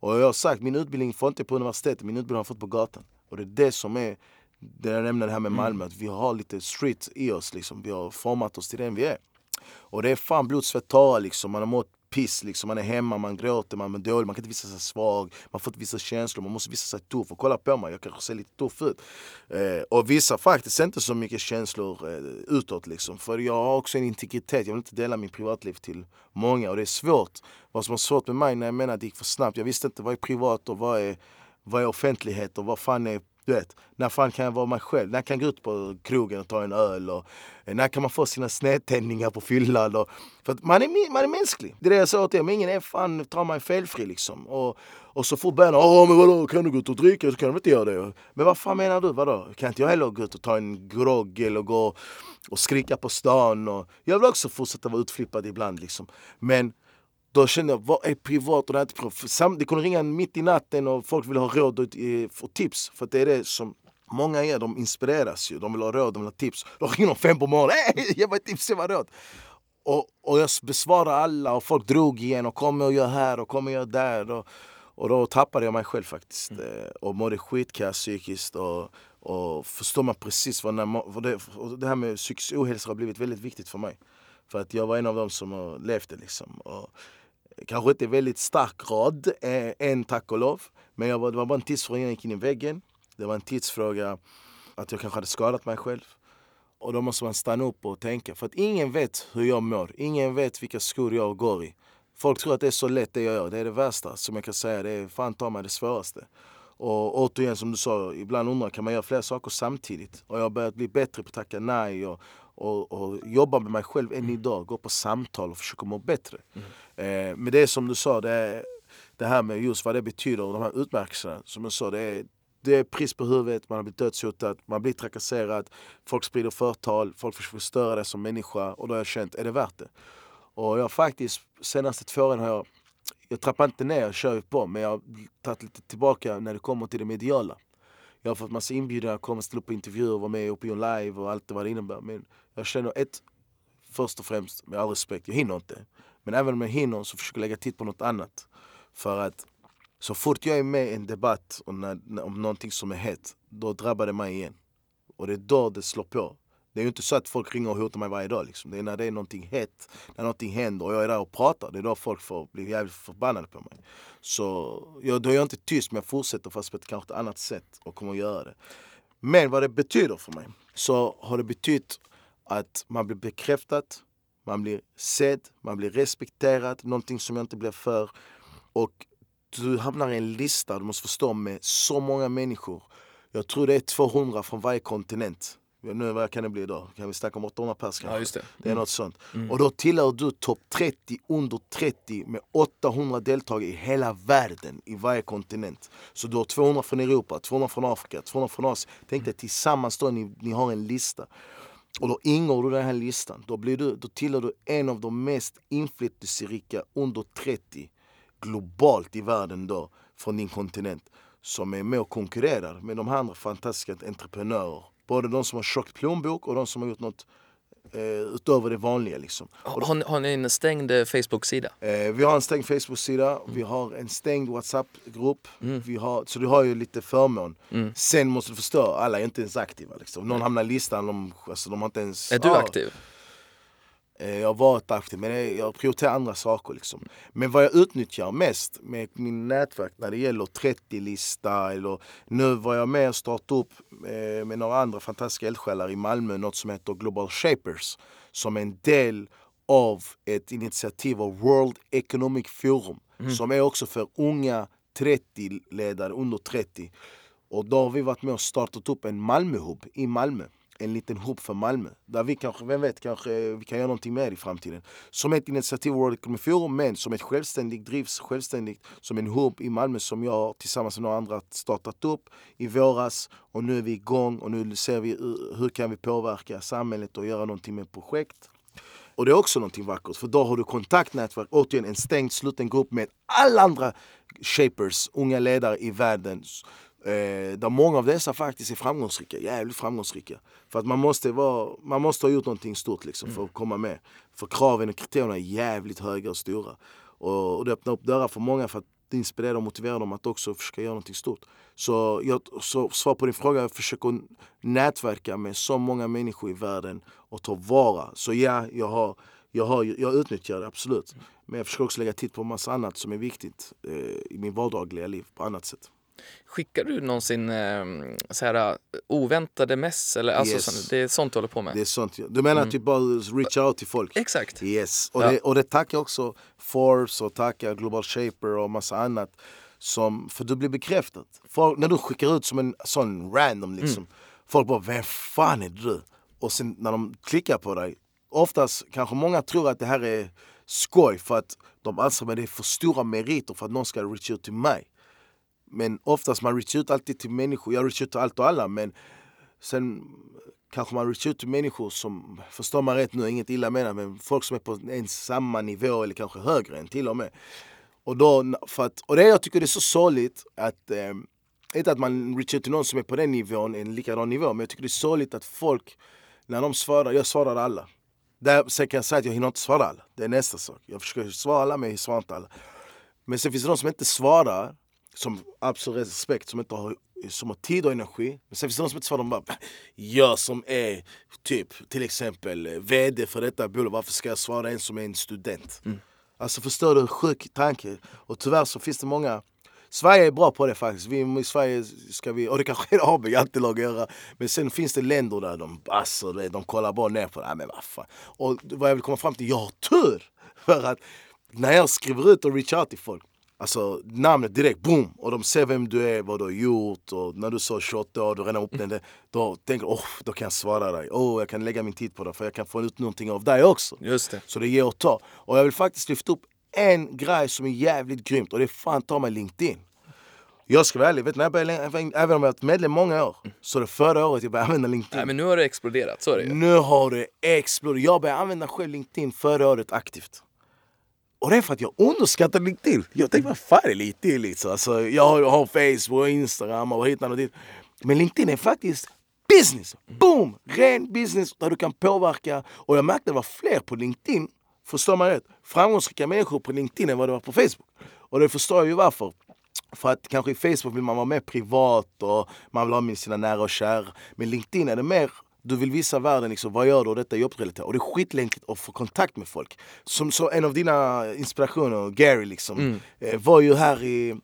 Och jag har sagt, min utbildning får inte på universitetet, min utbildning har jag fått på gatan. Och det är det som är, det jag nämnde det här med mm. Malmö, att vi har lite street i oss liksom. Vi har format oss till den vi är. Och det är fan blod, svett, tårar liksom. Man har mått piss liksom. Man är hemma, man gråter, man är dålig, man kan inte visa sig svag, man får inte visa känslor, man måste visa sig tuff. Och kolla på mig, jag kanske ser lite tuff ut. Eh, och visar faktiskt inte så mycket känslor eh, utåt liksom. För jag har också en integritet, jag vill inte dela min privatliv till många. Och det är svårt. Vad som var svårt med mig när jag menar att det gick för snabbt, jag visste inte vad är privat och vad är, vad är offentlighet och vad fan är du vet, när fan kan jag vara mig själv? När kan jag gå ut på krogen och ta en öl? Och, eh, när kan man få sina snedtändningar på fyllan? Och, för man är, man är mänsklig. Det är det jag sa till er, men ingen är fan tar mig felfri liksom. Och, och så fort börjar åh men vadå, kan du gå ut och dricka? Så kan du inte göra det. Men vad fan menar du? Vadå? Kan inte jag heller gå ut och ta en grogg eller gå och skrika på stan? Och, jag vill också fortsätta vara utflippad ibland liksom. Men då kände jag, vad är privat och inte privat? Det kunde ringa mitt i natten och folk vill ha råd och, och tips. För det är det som många är, de inspireras ju. De vill ha råd, de vill ha tips. Då ringer de fem på morgonen, hey, ge mig tips, ge mig råd. Och, och jag besvarade alla och folk drog igen och kom och gör här och kom och gör där. Och, och då tappade jag mig själv faktiskt. Mm. Eh, och mådde skitkass psykiskt. Och, och förstår man precis vad, när, vad det, det här med psykisk ohälsa har blivit väldigt viktigt för mig. För att jag var en av dem som det liksom. Och, kanske inte väldigt stark rad eh, än tack och lov. Men jag var, det var bara en tidsfråga innan jag gick in i väggen. Det var en tidsfråga att jag kanske hade skadat mig själv. Och då måste man stanna upp och tänka. För att ingen vet hur jag mår. Ingen vet vilka skor jag går i. Folk tror att det är så lätt det jag gör. Det är det värsta som jag kan säga. Det är fan ta mig det svåraste. Och återigen som du sa, ibland undrar kan man göra flera saker samtidigt? Och jag har börjat bli bättre på att tacka nej och, och, och jobba med mig själv än mm. idag. Gå på samtal och försöka må bättre. Mm. Eh, men det är som du sa, det, är, det här med just vad det betyder och de här utmärkelserna. Som jag sa, det är, det är pris på huvudet, man har blivit dödshotad, man blir trakasserad, folk sprider förtal, folk försöker förstöra dig som människa och då har jag känt, är det värt det? Och jag faktiskt, senaste två åren har jag, jag trappar inte ner, jag kör på, men jag har tagit lite tillbaka när det kommer till det mediala. Jag har fått massa inbjudningar att komma och ställa upp på intervjuer, vara med i Opinion Live och allt vad det innebär. Men jag känner ett, först och främst med all respekt, jag hinner inte. Men även om jag hinner så försöker jag lägga tid på något annat. För att så fort jag är med i en debatt om, när, om någonting som är hett, då drabbar det mig igen. Och det är då det slår på. Det är ju inte så att folk ringer och hotar mig varje dag. Liksom. Det är när det är någonting hett, när någonting händer och jag är där och pratar. Det är då folk får bli jävligt förbannade på mig. Så jag, då är jag inte tyst, men jag fortsätter fast på ett kanske ett annat sätt och kommer att göra det. Men vad det betyder för mig, så har det betytt att man blir bekräftad, man blir sedd, man blir respekterad, någonting som jag inte blir för. Och du hamnar i en lista, du måste förstå, med så många människor. Jag tror det är 200 från varje kontinent. Nu, vad kan det bli då? Kan vi snacka om 800 pers Ja, just det. Mm. det är något sånt. Mm. Och då tillhör du topp 30 under 30 med 800 deltagare i hela världen, i varje kontinent. Så du har 200 från Europa, 200 från Afrika, 200 från Asien. Tänk dig tillsammans då, ni, ni har en lista. Och då ingår du i den här listan. Då, blir du, då tillhör du en av de mest inflytelserika under 30 globalt i världen då, från din kontinent. Som är med och konkurrerar med de andra fantastiska entreprenörer. Både de som har tjock plånbok och de som har gjort något eh, utöver det vanliga. Liksom. Har, har ni en stängd eh, Facebook-sida? Eh, vi har en stängd Facebook-sida, mm. vi har en stängd WhatsApp-grupp. Mm. så du har ju lite förmån. Mm. Sen måste du förstå, alla är inte ens aktiva. Liksom. Någon hamnar i listan, de, alltså, de har inte ens... Är du ah, aktiv? Eh, jag har varit aktiv men jag prioriterar andra saker. Liksom. Men vad jag utnyttjar mest med min nätverk när det gäller 30-lista eller nu var jag med och startade upp eh, med några andra fantastiska eldsjälar i Malmö något som heter Global Shapers som är en del av ett initiativ av World Economic Forum mm. som är också för unga 30-ledare under 30. Och då har vi varit med och startat upp en Malmöhub i Malmö en liten hop för Malmö. Där vi kanske, vem vet, kanske vi kan göra någonting mer i framtiden. Som ett initiativ World Economic Forum, men som ett självständigt, drivs självständigt som en hub i Malmö som jag tillsammans med några andra startat upp i våras. Och nu är vi igång och nu ser vi hur kan vi påverka samhället och göra någonting med projekt. Och det är också någonting vackert, för då har du kontaktnätverk, återigen en stängd sluten grupp med alla andra shapers, unga ledare i världen Eh, där många av dessa faktiskt är framgångsrika, jävligt framgångsrika. För att man måste, vara, man måste ha gjort någonting stort liksom, för att komma med. För kraven och kriterierna är jävligt höga och stora. Och, och det öppnar upp dörrar för många för att inspirera och motivera dem att också försöka göra någonting stort. Så, jag, så svar på din fråga, jag försöker nätverka med så många människor i världen och ta vara. Så ja, jag, har, jag, har, jag utnyttjar det absolut. Men jag försöker också lägga tid på massa annat som är viktigt eh, i min vardagliga liv på annat sätt. Skickar du någonsin eh, så här, oväntade mess? Eller, alltså, Yes. sånt, det är sånt du håller på med? Det är sånt. Du menar Mm. typ bara reach out till folk? Exakt. Yes, och, Ja. det, och det tackar också Forbes och tackar Global Shaper och massa annat. Som, för du blir bekräftad. Folk, när du skickar ut som en sån random liksom. Folk bara, vem fan är du? Och sen när de klickar på dig. Oftast kanske många tror att det här är skoj för att de anser att det är för stora meriter för att någon ska reach ut till mig. Men oftast man reach ut alltid till människor. Jag reach ut till allt och alla men sen kanske man reach ut till människor som, förstår man rätt nu, inget illa menat, men folk som är på en samma nivå eller kanske högre än till och med. Och, då, för att, och det jag tycker det är så sorgligt att, eh, inte att man reach ut till någon som är på den nivån, en likadan nivå, men jag tycker det är sorgligt att folk, när de svarar, jag svarar alla. Där, sen kan jag säga att jag hinner inte svara alla, det är nästa sak. Jag försöker svara alla men jag svarar inte alla. Men sen finns det de som inte svarar, som absolut respekt, som inte har, som har tid och energi. Men sen finns det de som inte svarar, de bara Jag som är typ till exempel VD för detta bolag, varför ska jag svara en som är en student? Alltså förstår du, en sjuk tanke. Och tyvärr så finns det många Sverige är bra på det faktiskt. Vi, I Sverige ska vi, och det kanske är AB jantelag göra. Men sen finns det länder där de, alltså, de kollar bara ner på det. Nej, men vad fan. Och vad jag vill komma fram till, jag har tur! För att när jag skriver ut och reach out till folk, alltså namnet direkt, boom! Och de ser vem du är, vad du har gjort och när du sa 28 år, du redan upp den där, då tänker oh, då kan jag svara dig. Oh, jag kan lägga min tid på det för jag kan få ut någonting av dig också. Just det. Så det ger och ta. Och jag vill faktiskt lyfta upp en grej som är jävligt grymt och det är fan ta mig LinkedIn. Jag ska vara ärlig, vet, du, när jag började, även om jag varit medlem många år, så det förra året jag började använda LinkedIn. Nej, men nu har det exploderat, så är det ju. Nu har det exploderat. Jag började använda själv LinkedIn förra året aktivt. Och det är för att jag underskattar LinkedIn. Jag tänkte, vad fan är LinkedIn liksom? Alltså, jag har, har Facebook och Instagram och hittar och dit. Men LinkedIn är faktiskt business. Boom! Ren business där du kan påverka. Och jag märkte att det var fler på LinkedIn, förstår man rätt, framgångsrika människor på LinkedIn än vad det var på Facebook. Och det förstår jag ju varför. För att kanske i Facebook vill man vara mer privat och man vill ha med sina nära och kära. Men LinkedIn är det mer du vill visa världen liksom, vad gör du och detta är jobbrelaterat. Och det är skitlänkigt att få kontakt med folk. Som så en av dina inspirationer, Gary liksom, eh, var ju här i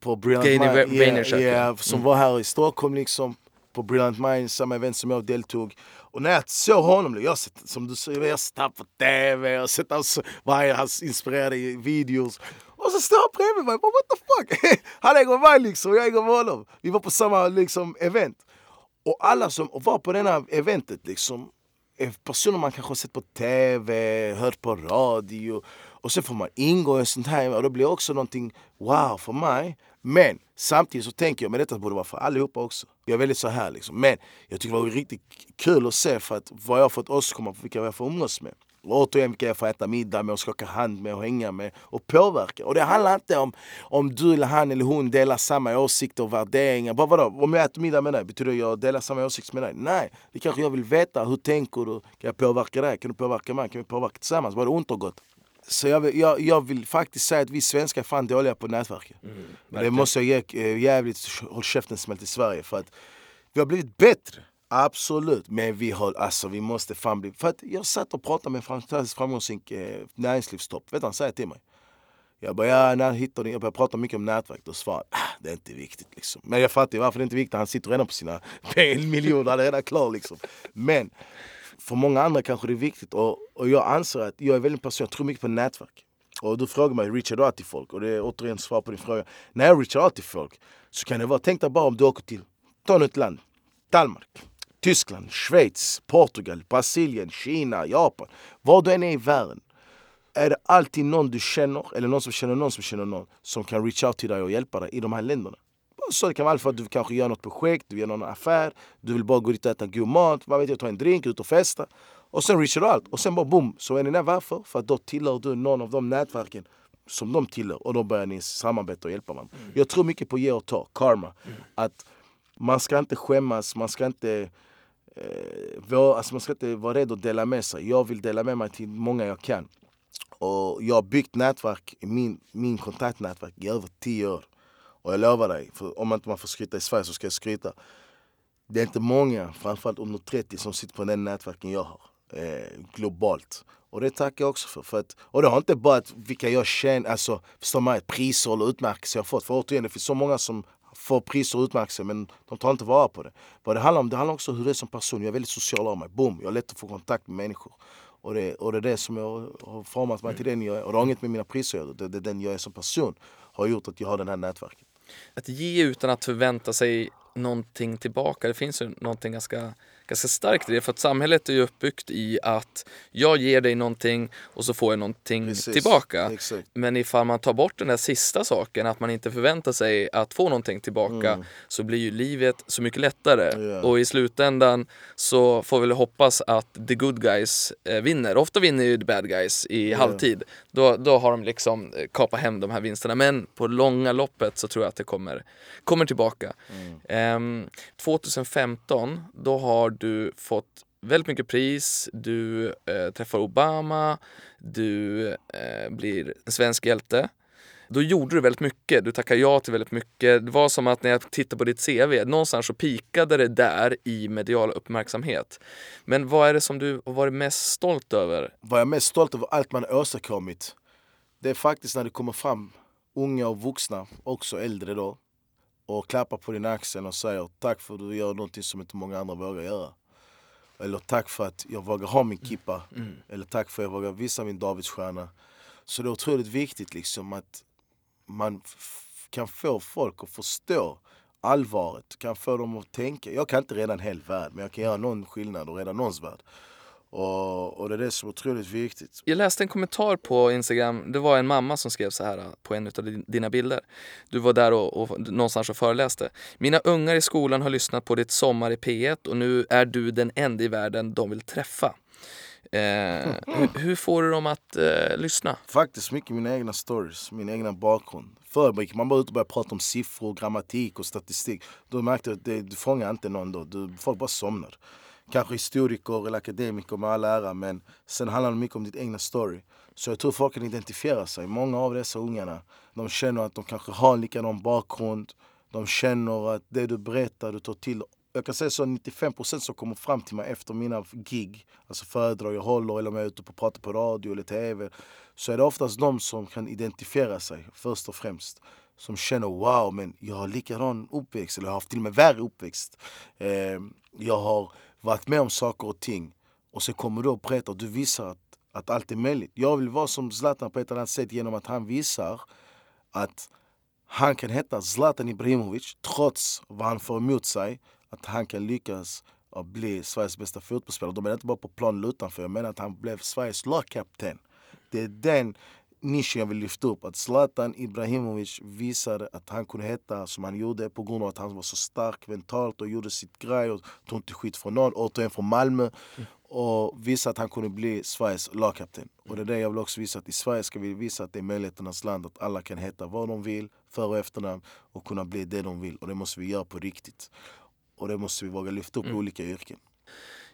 på Brilliant Gary Mind- Vaynerchuk, yeah, yeah, som var här i Stockholm liksom på Brilliant Minds, samma event som jag deltog. Och när jag såg honom, jag har sett, som du säger, jag har sett på TV, jag har sett hans, varje hans inspirerade videos. Och så står han bredvid mig, bara, what the fuck? Han äger mig liksom, jag äger honom. Vi var på samma liksom, event. Och alla som var på det här eventet liksom, är personer man kanske har sett på TV, hört på radio. Och sen får man ingå i en sånt här och då blir också någonting wow för mig. Men samtidigt så tänker jag, men detta borde vara för allihopa också. Jag är väldigt så här liksom. Men jag tycker det var riktigt kul att se för att vad jag har fått åstadkomma vilka jag får umgås med. Och återigen vilka jag får äta middag med och skaka hand med och hänga med och påverka. Och det handlar inte om om du eller han eller hon delar samma åsikter och värderingar. Bara vadå? Om jag äter middag med dig, betyder det att jag delar samma åsikt med dig? Nej, det kanske jag vill veta. Hur tänker du? Kan jag påverka dig? Kan du påverka mig? Kan vi påverka tillsammans? Både ont och gott. Så jag vill, jag, jag vill faktiskt säga att vi svenskar är fan dåliga på nätverk. det måste jag ge eh, jävligt håll käften smäll till Sverige. För att vi har blivit bättre. Absolut, men vi, har, alltså, vi måste fan bli... För att jag satt och pratade med en fantastiskt framgångsrik eh, näringslivstopp. Vet du vad han säger till mig? Jag bara, ja, när hittar ni? Jag börjar prata mycket om nätverk. Då svarar ah, det är inte viktigt. Liksom. Men jag fattar varför det är inte är viktigt. Han sitter redan på sina miljoner, han är redan klar. Liksom. Men för många andra kanske det är viktigt. Och, och jag anser att jag är väldigt person, jag tror mycket på nätverk. Och du frågar mig, reachar du out till folk? Och det är återigen svar på din fråga. När jag reachar out till folk så kan det vara, tänk dig bara om du åker till, ta något land, Danmark, Tyskland, Schweiz, Portugal, Brasilien, Kina, Japan. Var du än är i världen är det alltid någon du känner, eller någon som känner någon som känner någon, som kan reach out till dig och hjälpa dig i de här länderna. Så det kan vara för att du kanske gör något projekt, du gör någon affär, du vill bara gå dit och äta god mat, vad vet jag, ta en drink, ut och festa. Och sen reachar du allt. Och sen bara boom, så är ni där. Varför? För att då tillhör du någon av de nätverken som de tillhör och då börjar ni samarbeta och hjälpa varandra. Jag tror mycket på ge och ta, karma. Att man ska inte skämmas, man ska inte eh, alltså man ska inte vara rädd att dela med sig. Jag vill dela med mig till många jag kan. Och jag har byggt nätverk, min, min kontaktnätverk i över tio år. Och jag lovar dig, för om inte man får skryta i Sverige så ska jag skryta. Det är inte många, framförallt under 30, som sitter på den nätverken jag har. Eh, globalt. Och det tackar jag också för. för att, och det har inte bara att vilka jag känner, alltså förstår man, priser eller utmärkelser jag har fått. För återigen, det finns så många som får priser och utmärkelser men de tar inte vara på det. Vad det handlar om, det handlar också om hur det är som person. Jag är väldigt social av mig. Boom, jag har lätt att få kontakt med människor. Och det, och det är det som jag har format mig till den jag är. Och det har inget med mina priser att göra. Det är den jag är som person. Har gjort att jag har den här nätverket. Att ge utan att förvänta sig någonting tillbaka. Det finns ju någonting ganska ganska starkt i det för att samhället är ju uppbyggt i att jag ger dig någonting och så får jag någonting Precis, tillbaka. Exakt. Men ifall man tar bort den där sista saken, att man inte förväntar sig att få någonting tillbaka mm. så blir ju livet så mycket lättare. Yeah. Och i slutändan så får vi väl hoppas att the good guys eh, vinner. Ofta vinner ju the bad guys i yeah. halvtid. Då, då har de liksom eh, kapat hem de här vinsterna. Men på långa loppet så tror jag att det kommer, kommer tillbaka. Mm. Eh, 2015, då har du fått väldigt mycket pris, du eh, träffar Obama, du eh, blir en svensk hjälte. Då gjorde du väldigt mycket, du tackade ja till väldigt mycket. Det var som att när jag tittade på ditt CV, någonstans så pikade det där i medial uppmärksamhet. Men vad är det som du har varit mest stolt över? Vad jag är mest stolt över, allt man har åstadkommit, det är faktiskt när det kommer fram unga och vuxna, också äldre då, och klappar på din axel och säger tack för att du gör någonting som inte många andra vågar göra. Eller tack för att jag vågar ha min kippa. Mm. mm. Eller tack för att jag vågar visa min Davidsstjärna. Så det är otroligt viktigt liksom att man kan få folk att förstå allvaret, kan få dem att tänka. Jag kan inte rädda en hel värld, men jag kan göra någon skillnad och rädda någons värld. Och, och, det är det som är otroligt viktigt. Jag läste en kommentar på Instagram. Det var en mamma som skrev så här på en av dina bilder. Du var där och, och någonstans och föreläste. Mina ungar i skolan har lyssnat på ditt Sommar i P1 och nu är du den enda i världen de vill träffa. Eh, hur, hur, får du dem att eh, lyssna? Faktiskt mycket mina egna stories, min egna bakgrund. Förr gick man bara ut och började prata om siffror, grammatik och statistik. Då märkte jag att det, du fångar inte någon då. Du, folk bara somnar kanske historiker eller akademiker med all ära men sen handlar det mycket om ditt egna story. Så jag tror folk kan identifiera sig. Många av dessa ungarna, de känner att de kanske har en likadan bakgrund. De känner att det du berättar, du tar till jag kan säga så 95% som kommer fram till mig efter mina gig, alltså föredrag jag håller eller om jag är ute och pratar på radio eller TV, så är det oftast de som kan identifiera sig först och främst. Som känner wow, men jag har likadan uppväxt, eller jag har haft till och med värre uppväxt. Eh, jag har varit med om saker och ting och så kommer du och berättar och du visar att, att allt är möjligt. Jag vill vara som Zlatan på ett annat sätt genom att han visar att han kan heta Zlatan Ibrahimovic trots vad han får emot sig. Att han kan lyckas att bli Sveriges bästa fotbollsspelare. Då menar jag inte bara på plan eller utanför. Jag menar att han blev Sveriges lagkapten. Det är den nischen jag vill lyfta upp. Att Zlatan Ibrahimovic visade att han kunde heta som han gjorde på grund av att han var så stark mentalt och gjorde sitt grej och tog inte skit från någon. Återigen från Malmö. Och visade att han kunde bli Sveriges lagkapten. Och det är det jag vill också visa att i Sverige ska vi visa att det är möjligheternas land. Att alla kan heta vad de vill, för och efternamn och kunna bli det de vill. Och det måste vi göra på riktigt. Och det måste vi våga lyfta upp i mm. olika yrken.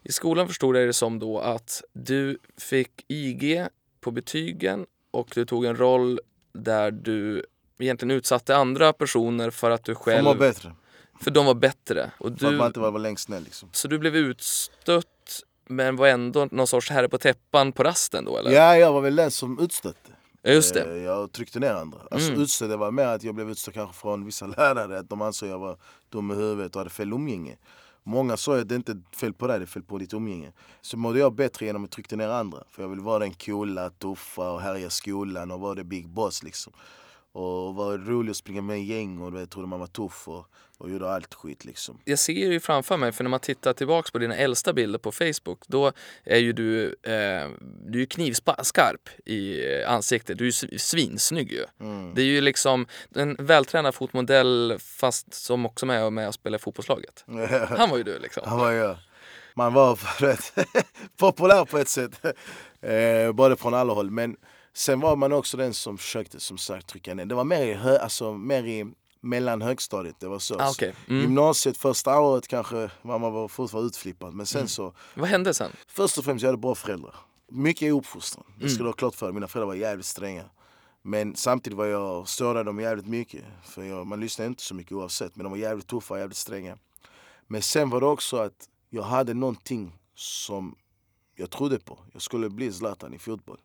I skolan förstod jag det som då att du fick IG på betygen och du tog en roll där du egentligen utsatte andra personer för att du själv... De var bättre. För de var bättre. Och du... För att man inte var, längst ner liksom. Så du blev utstött men var ändå någon sorts herre på täppan på rasten då eller? Ja, jag var väl den som utstötte. Just det. Eh, jag tryckte ner andra. Alltså mm. utstött, det var mer att jag blev utstött kanske från vissa lärare. Att de ansåg jag var dum i huvudet och hade fel umgänge. Många sa att det inte är fel på dig, det är fel på ditt umgänge. Så mådde jag bättre genom att trycka ner andra. För jag ville vara den coola, tuffa och härja skolan och vara the big boss liksom. Och var rolig att springa med i gäng och jag trodde man var tuff och, och gjorde allt skit liksom. Jag ser ju framför mig, för när man tittar tillbaks på dina äldsta bilder på Facebook, då är ju du, eh, du är knivskarp i ansiktet. Du är svinsnygg ju. Mm. Det är ju liksom en vältränad fotmodell fast som också är med och spelar fotbollslaget. Han var ju du liksom. Han var jag. Man var rätt populär på ett sätt. Eh, både från alla håll. Men Sen var man också den som försökte som sagt trycka ner. Det var mer i, hö, alltså, mer i mellan högstadiet, det var så. Ah, okay. mm. Gymnasiet första året kanske var man var fortfarande utflippad men sen mm. så... Vad hände sen? Först och främst, jag hade bra föräldrar. mycket uppfostran. Det ska du ha klart för dig. Mina föräldrar var jävligt stränga. Men samtidigt var jag störde dem jävligt mycket. För jag, man lyssnade inte så mycket oavsett. Men de var jävligt tuffa och jävligt stränga. Men sen var det också att jag hade någonting som jag trodde på. Jag skulle bli Zlatan i fotboll.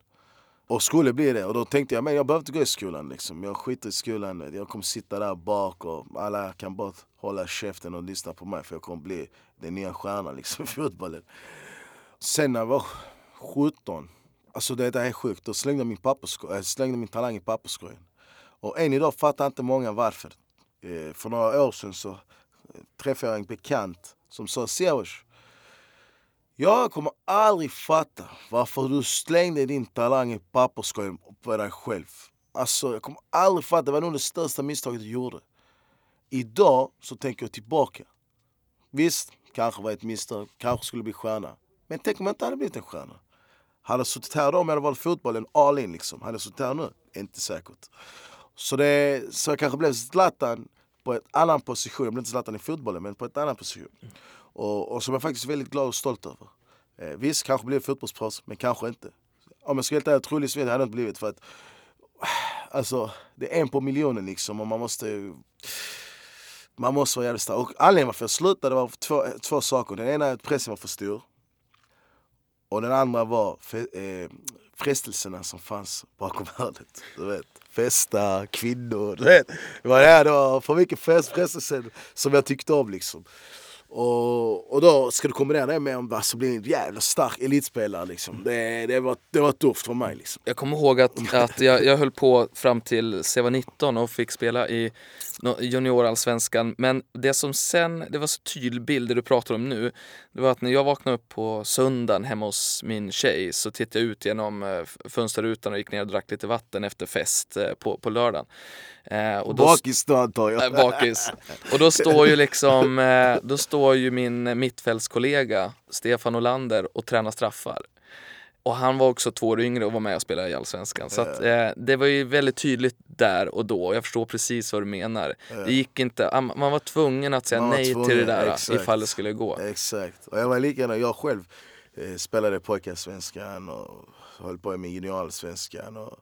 Och skulle bli det. Och då tänkte jag, men jag behöver inte gå i skolan liksom. Jag skiter i skolan. Jag kommer sitta där bak och alla kan bara hålla käften och lyssna på mig. För jag kommer bli den nya stjärnan liksom i fotbollen. Sen när jag var 17, alltså det är sjukt. Då slängde jag min, jag eh, slängde min talang i papperskorgen. Och än idag fattar inte många varför. Eh, för några år sedan så eh, träffade jag en bekant som sa Siawash, jag kommer aldrig fatta varför du slängde din talang i papperskorgen på dig själv. Alltså, jag kommer aldrig fatta, det var nog det största misstaget du gjorde. Idag så tänker jag tillbaka. Visst, kanske var ett misstag, kanske skulle bli stjärna. Men tänk om jag inte hade blivit en stjärna. Hade jag suttit här då om jag hade valt fotbollen all in liksom. Hade jag suttit här nu? Inte säkert. Så, det, så jag kanske blev Zlatan på en annan position. Jag blev inte Zlatan i fotbollen, men på en annan position. Och, och som jag faktiskt är väldigt glad och stolt över. Eh, visst, kanske blir fotbollsproffs, men kanske inte. Om jag ska vara helt ärlig, troligtvis hade jag inte blivit för att Alltså, det är en på miljonen liksom och man måste man måste vara jävligt stark. Och anledningen varför jag slutade var två, två saker. Den ena är att pressen var för stor. Och den andra var eh, frestelserna som fanns bakom hörnet. Du vet, festa, kvinnor. Du vet. Det var, det, det var för mycket frestelser som jag tyckte om liksom. Och, och då ska du kombinera det med att alltså, bli en jävla stark elitspelare. Liksom. Det, det, var, det var tufft för mig. Liksom. Jag kommer ihåg att, att jag, jag höll på fram till jag var 19 och fick spela i juniorallsvenskan. Men det som sen, det var så tydlig bild det du pratar om nu. Det var att när jag vaknade upp på söndagen hemma hos min tjej så tittade jag ut genom eh, fönsterrutan och gick ner och drack lite vatten efter fest eh, på, på lördagen. Eh, och då, bakis då antar jag? Eh, bakis. Och då står ju liksom, eh, då står ju min mittfältskollega Stefan Olander och tränar straffar. Och han var också två år yngre och var med och spelade i Allsvenskan. Så att, eh, det var ju väldigt tydligt där och då. Jag förstår precis vad du menar. Det gick inte, ah, man var tvungen att säga nej tvungen, till det där exakt. ifall det skulle gå. Exakt. Och jag var likadan, jag själv eh, spelade pojkarsvenskan och höll på med juniorallsvenskan. Och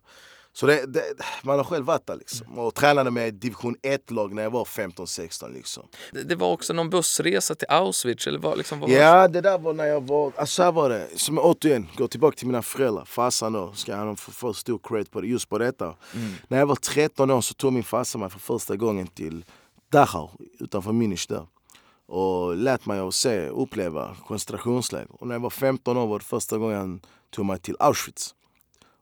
så det, det, man har själv varit där liksom. Och tränade med division 1-lag när jag var 15-16 liksom. Det, det, var också någon bussresa till Auschwitz eller vad, liksom, vad Ja, det där var när jag var, alltså så här var det. Som återigen, går tillbaka till mina föräldrar. Farsan då, ska han få, stor cred på det, just på detta. Mm. När jag var 13 år så tog min farsa mig för första gången till Dachau utanför Munich där. Och lät mig att se, uppleva koncentrationsläger. Och när jag var 15 år var det första gången han tog mig till Auschwitz.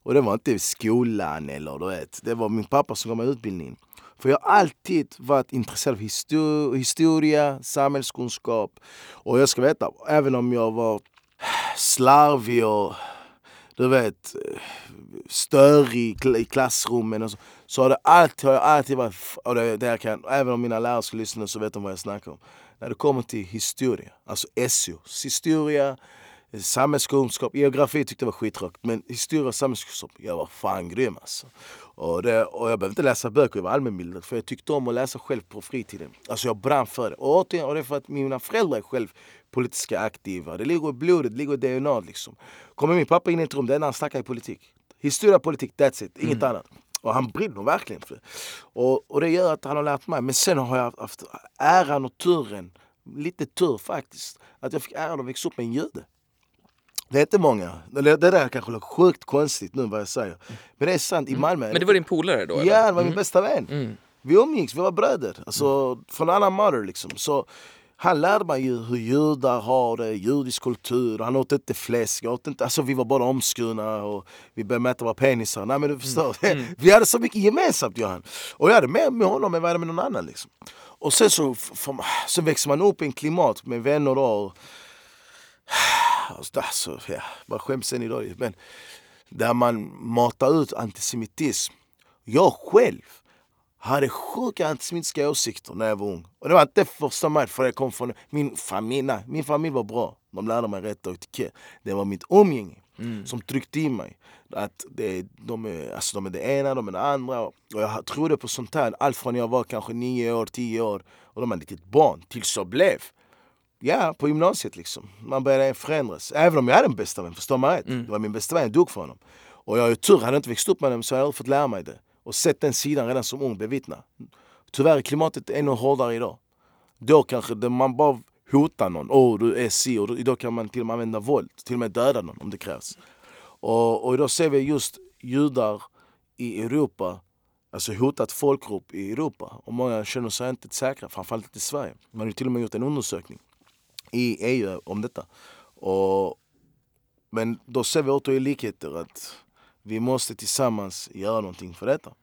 Och det var inte skolan eller du vet, det var min pappa som gav mig utbildningen. För jag har alltid varit intresserad av historia, samhällskunskap. Och jag ska veta, även om jag var slarvig och du vet, störig i klassrummen och så, så har, det alltid, har jag alltid varit, och det, det jag kan, även om mina lärare skulle lyssna så vet de vad jag snackar om. När det kommer till historia, alltså SO, historia, Samhällskunskap, geografi tyckte jag var skittråkigt. Men historia och samhällskunskap, jag var fan grym alltså. Och, det, och jag behövde inte läsa böcker, jag var allmänbildad. För jag tyckte om att läsa själv på fritiden. Alltså jag brann för det. Och, återigen, och det är för att mina föräldrar är själv politiska aktiva. Det ligger i blodet, det ligger i DNA liksom. Kommer min pappa in i ett rum, det är när han snackar i politik. Historia, politik, that's it. Inget mm. annat. Och han brinner verkligen för det. Och, och det gör att han har lärt mig. Men sen har jag haft äran och turen, lite tur faktiskt, att jag fick äran att växa upp med en jude. Det är inte många. Det, det där kanske låter sjukt konstigt nu vad jag säger. Men det är sant, i mm. Malmö. Men det var din polare då? Eller? Ja, det var min mm. bästa vän. Mm. Vi umgicks, vi var bröder. Alltså. Från annan mother liksom. Så, han lärde mig ju hur judar har det, judisk kultur. Han åt inte fläsk. Åt inte, alltså, vi var bara omskurna och vi började mäta våra penisar. Nej men du förstår. Mm. vi hade så mycket gemensamt Johan. Och jag hade mer med honom än vad jag hade med någon annan. Liksom. Och sen så, så växer man upp i en klimat med vänner då. Alltså, ja, vad skäms än idag. Men där man matar ut antisemitism. Jag själv hade sjuka antisemitiska åsikter när jag var ung. Och det var inte första maj för jag kom från min familj. Nej, min familj var bra. De lärde mig rätt och etikett. Det var mitt umgänge mm. som tryckte i mig. Att det, de, är, alltså de är det ena, de är det andra. Och jag trodde på sånt här allt från jag var kanske nio år, tio år. Och de var ett litet barn tills jag blev ja, på gymnasiet liksom. Man började förändras. Även om jag hade en bästa vän, förstår man rätt? Det var min bästa vän, jag dog för honom. Och jag har ju tur, hade jag inte växt upp med honom så hade jag aldrig fått lära mig det. Och sett den sidan redan som ung bevittna. Tyvärr är klimatet ännu hårdare idag. Då kanske det, man bara hotar någon. Åh, oh, du är si. Och idag kan man till och med använda våld. Till och med döda någon om det krävs. Och, och idag ser vi just judar i Europa alltså hotat folkgrupp i Europa. Och många känner sig inte säkra, framförallt inte i Sverige. Man har ju till och med gjort en undersökning i EU om detta. Och, men då ser vi återigen likheter att vi måste tillsammans göra någonting för detta.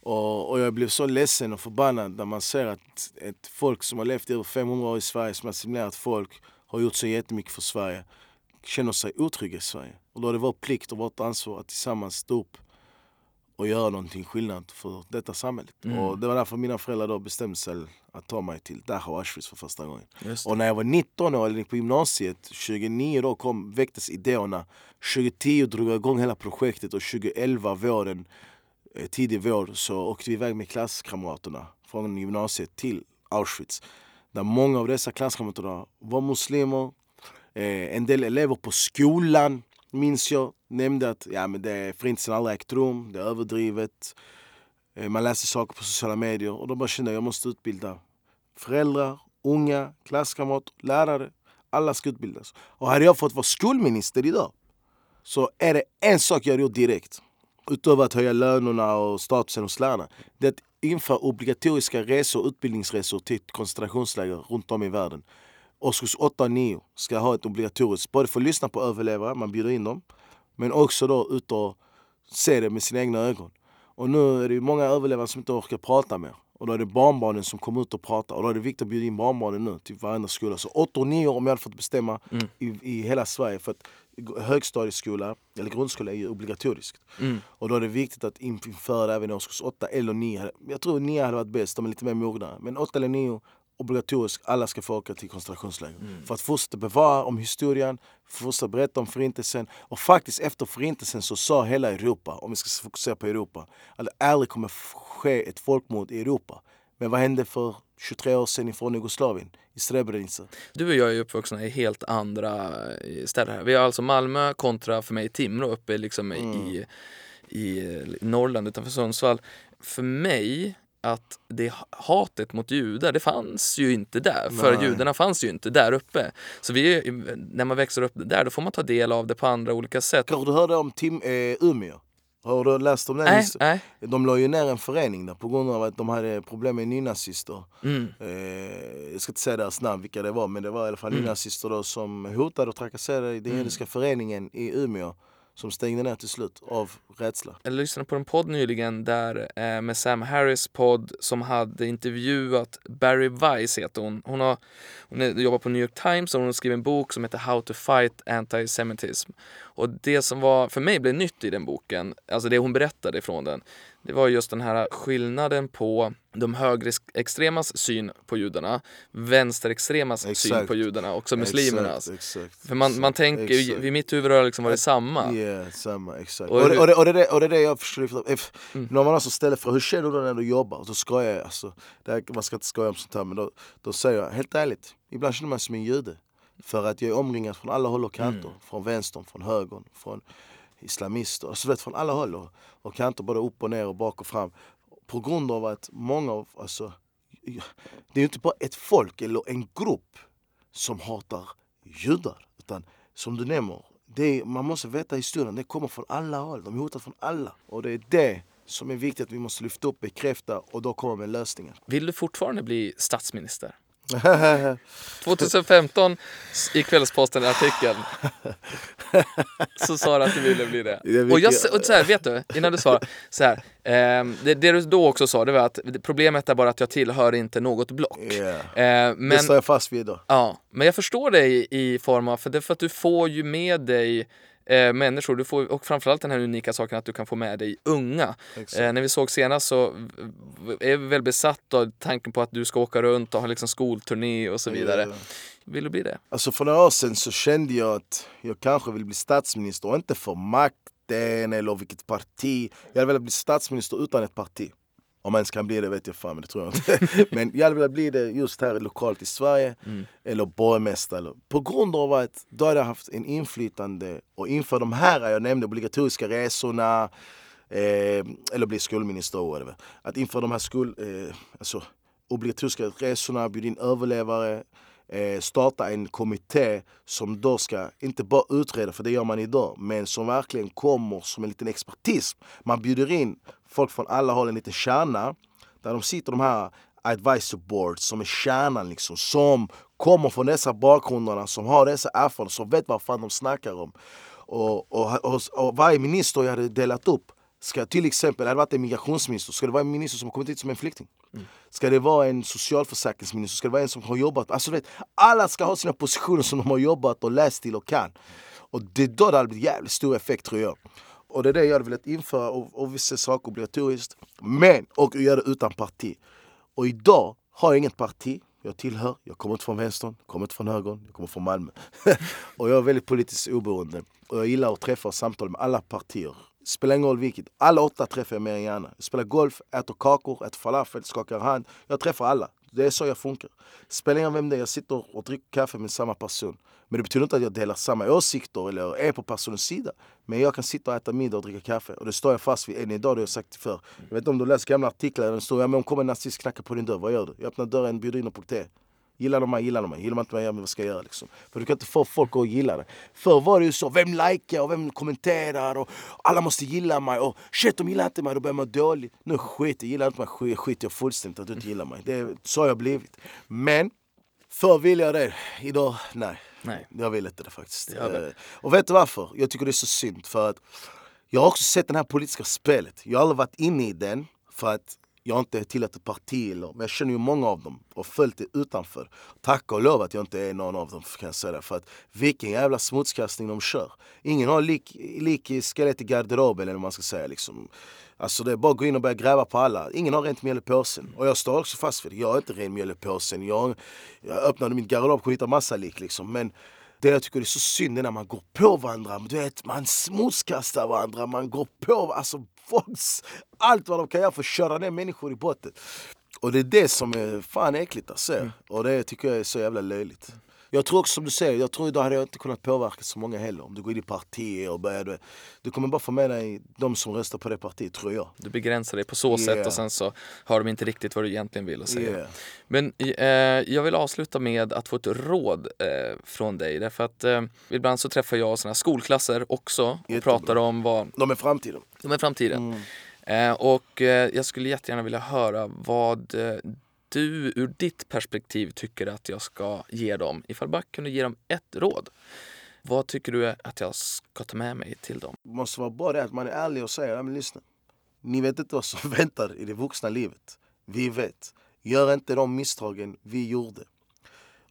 Och, och jag blev så ledsen och förbannad när man ser att ett folk som har levt i över 500 år i Sverige, som assimilerat folk, har gjort så jättemycket för Sverige, känner sig otrygga i Sverige. Och då är det vår plikt och vårt ansvar att tillsammans stå upp och göra någonting skillnad för detta samhället. Mm. Och det var därför mina föräldrar då bestämde sig att ta mig till Dachau Auschwitz för första gången. Och när jag var 19 år, eller på gymnasiet, 29 då kom, väcktes idéerna. 2010 drog jag igång hela projektet och 2011 våren, eh, tidig vår, så åkte vi iväg med klasskamraterna från gymnasiet till Auschwitz. Där många av dessa klasskamrater var muslimer, eh, en del elever på skolan minns jag, nämnde att ja, men det, förintelsen aldrig ägt rum, det är överdrivet. Eh, man läser saker på sociala medier och då bara kände jag att jag måste utbilda föräldrar, unga, klasskamrater, lärare. Alla ska utbildas. Och hade jag fått vara skolminister idag så är det en sak jag hade gjort direkt. Utöver att höja lönerna och statusen hos lärarna. Det är att införa obligatoriska resor, utbildningsresor till koncentrationsläger runt om i världen årskurs 8 och 9 ska ha ett obligatoriskt, både för att lyssna på överlevare, man bjuder in dem, men också då ut och se det med sina egna ögon. Och nu är det många överlevare som inte orkar prata mer. Och då är det barnbarnen som kommer ut och pratar. Och då är det viktigt att bjuda in barnbarnen nu till varenda skola. Så 8 och 9 om jag hade fått bestämma mm. i, i hela Sverige. För att högstadieskola, eller grundskola är ju obligatoriskt. Mm. Och då är det viktigt att införa även årskurs 8 eller 9. Jag tror 9 hade varit bäst, de är lite mer mogna. Men 8 eller 9 obligatoriskt, alla ska få åka till koncentrationsläger. Mm. För att fortsätta bevara om historien, fortsätta berätta om förintelsen. Och faktiskt efter förintelsen så sa hela Europa, om vi ska fokusera på Europa, att det aldrig kommer ske ett folkmord i Europa. Men vad hände för 23 år sedan ifrån Jugoslavien, i Srebrenica? Du och jag är uppvuxna i helt andra eh, städer här. Vi har alltså Malmö kontra för mig Timrå uppe liksom mm. i, i Norrland utanför Sundsvall. För mig att det hatet mot judar, det fanns ju inte där. Nej. För judarna fanns ju inte där uppe. Så vi, när man växer upp där, då får man ta del av det på andra olika sätt. Kanske du hörde om Tim, eh, Umeå? Har du läst om det? Nej, nej. De la ju ner en förening där på grund av att de hade problem med nynazister. Mm. Eh, jag ska inte säga deras namn, vilka det var, men det var i alla fall mm. nynazister då som hotade och trakasserade den mm. judiska föreningen i Umeå som stängde ner till slut av rädsla. Jag lyssnade på en podd nyligen där eh, med Sam Harris podd som hade intervjuat Barry Weiss heter hon. Hon, har, hon jobbar på New York Times och hon har skrivit en bok som heter How to fight antisemitism. Och det som var, för mig blev nytt i den boken, alltså det hon berättade ifrån den, det var just den här skillnaden på de högerextremas syn på judarna, vänsterextremas exakt. syn på judarna, också muslimernas. Exakt, exakt, För man, man tänker, exakt. vid mitt huvud har det liksom varit samma. Yeah, samma, exakt. Och, och, det, och, det, och, det, och det är det jag försöker mm. När man alltså ställer frågan, hur känner du när du jobbar? Och så skojar jag, alltså, här, man ska inte skoja om sånt här, men då, då säger jag, helt ärligt, ibland känner man mig som en jude. För att jag är omringad från alla håll och kanter. Mm. Från vänstern, från högern, från islamister. Alltså vet, från alla håll och, och kanter, både upp och ner och bak och fram. På grund av att många av, alltså, det är ju inte bara ett folk eller en grupp som hatar judar. Utan som du nämner, det är, man måste veta historien. Det kommer från alla håll. De är hotade från alla. Och det är det som är viktigt att vi måste lyfta upp, bekräfta och då kommer med lösningen. Vill du fortfarande bli statsminister? 2015 i Kvällsposten artikeln så sa du att du ville bli det. Och jag och så här, vet du, innan du svarar, så här, eh, det, det, du då också sa det var att problemet är bara att jag tillhör inte något block. Yeah. Eh, men, det står jag fast vid då. Ja, men jag förstår dig i form av, för det är för att du får ju med dig eh, människor. Du får, och framförallt den här unika saken att du kan få med dig unga. Eh, när vi såg senast så är vi väl besatt av tanken på att du ska åka runt och ha liksom skolturné och så vidare. Ja. Vill du bli det? Alltså för några år sedan så kände jag att jag kanske vill bli statsminister och inte för makten eller vilket parti. Jag hade velat bli statsminister utan ett parti. Om man ens kan bli det vet jag fan, men det tror jag inte. men jag hade velat bli det just här lokalt i Sverige, Mm. eller borgmästare. På grund av att då hade jag haft en inflytande och inför de här jag nämnde, obligatoriska resorna, eh, eller bli skolminister och whatever. Att inför de här skol, eh, alltså, obligatoriska resorna, bjuda in överlevare, eh, starta en kommitté som då ska, inte bara utreda, för det gör man idag, men som verkligen kommer som en liten expertis. Man bjuder in folk från alla håll, en liten kärna, där de sitter de här advisor boards som är kärnan liksom, som kommer från dessa bakgrunderna, som har dessa erfarenheter, som vet vad fan de snackar om. Och, och, och, och varje minister jag hade delat upp Ska till exempel, hade det varit en migrationsminister, ska det vara en minister som har kommit hit som en flykting? Ska det vara en socialförsäkringsminister? Ska det vara en som har jobbat? Alltså, vet, alla ska ha sina positioner som de har jobbat och läst till och kan. Och det är då det hade blivit jävligt stor effekt tror jag. Och det är det jag hade velat införa, och, och vissa saker obligatoriskt. Men, och göra det utan parti. Och idag har jag inget parti jag tillhör. Jag kommer inte från vänstern, kommer inte från högern, jag kommer från Malmö. och jag är väldigt politiskt oberoende. Och jag gillar att träffa och samtala med alla partier. Spelar ingen roll vilket. Alla åtta träffar jag mer än gärna. Jag spelar golf, äter kakor, äter falafel, skakar hand. Jag träffar alla. Det är så jag funkar. Spelar ingen vem det är, jag sitter och dricker kaffe med samma person. Men det betyder inte att jag delar samma åsikter eller är på personens sida. Men jag kan sitta och äta middag och dricka kaffe. Och det står jag fast vid än idag, det har jag sagt förr. Jag vet inte om du läser gamla artiklar där det står ja, men om kommer en nazist knacka på din dörr, vad gör du? Jag öppnar dörren, bjuder in och på te. Gillar de mig, gillar de mig. Gillar man inte mig, ja, men vad ska jag göra liksom? För du kan inte få folk att gilla det. Förr var det ju så, vem likar och vem kommenterar och alla måste gilla mig och shit de gillar inte mig, då börjar man dåligt. Nu skit jag gillar inte mig, skit, skit jag fullständigt att du inte gillar mig. Det är, så har jag blivit. Men, förr ville jag det, idag nej. Nej. Jag vill inte det faktiskt. Men- Eh, Och vet du varför? Jag tycker det är så synd. För att jag har också sett det här politiska spelet. Jag har aldrig varit inne i den för att jag inte tillhört ett parti. Eller, men jag känner ju många av dem och följt det utanför. Tack och lov att jag inte är någon av dem kan jag säga. det, För att vilken jävla smutskastning de kör. Ingen har lik, lik i skelett i garderoben eller vad man ska säga. Liksom. Alltså det är bara att gå in och börja gräva på alla. Ingen har rent mjöl i påsen. Och jag står också fast vid det. Jag har inte rent mjöl i påsen. Jag, jag öppnade mitt garderob och hittade massa lik liksom. Men det jag tycker är så synd är när man går på varandra. Du vet, man smutskastar varandra, man går på alltså, folks, allt vad de kan göra för att köra ner människor i botten. Och det är det som är fan äckligt alltså. Och det tycker jag är så jävla löjligt. Jag tror också som du säger, jag tror idag hade jag inte kunnat påverka så många heller. Om du går in i partier och börjar... Du, du kommer bara få med dig de som röstar på det partiet, tror jag. Du begränsar dig på så sätt Yeah. och sen så hör de inte riktigt vad du egentligen vill säga. Yeah. Men eh, jag vill avsluta med att få ett råd eh, från dig. Därför att eh, ibland så träffar jag såna här skolklasser också och Jättebra. pratar om vad De är framtiden. de är framtiden. Eh, och eh, jag skulle jättegärna vilja höra vad eh, du ur ditt perspektiv tycker att jag ska ge dem. Ifall bara kunde ge dem ett råd. Vad tycker du att jag ska ta med mig till dem? Det måste vara bra det att man är ärlig och säger, men lyssna. Ni vet inte vad som väntar i det vuxna livet. Vi vet. Gör inte de misstagen vi gjorde.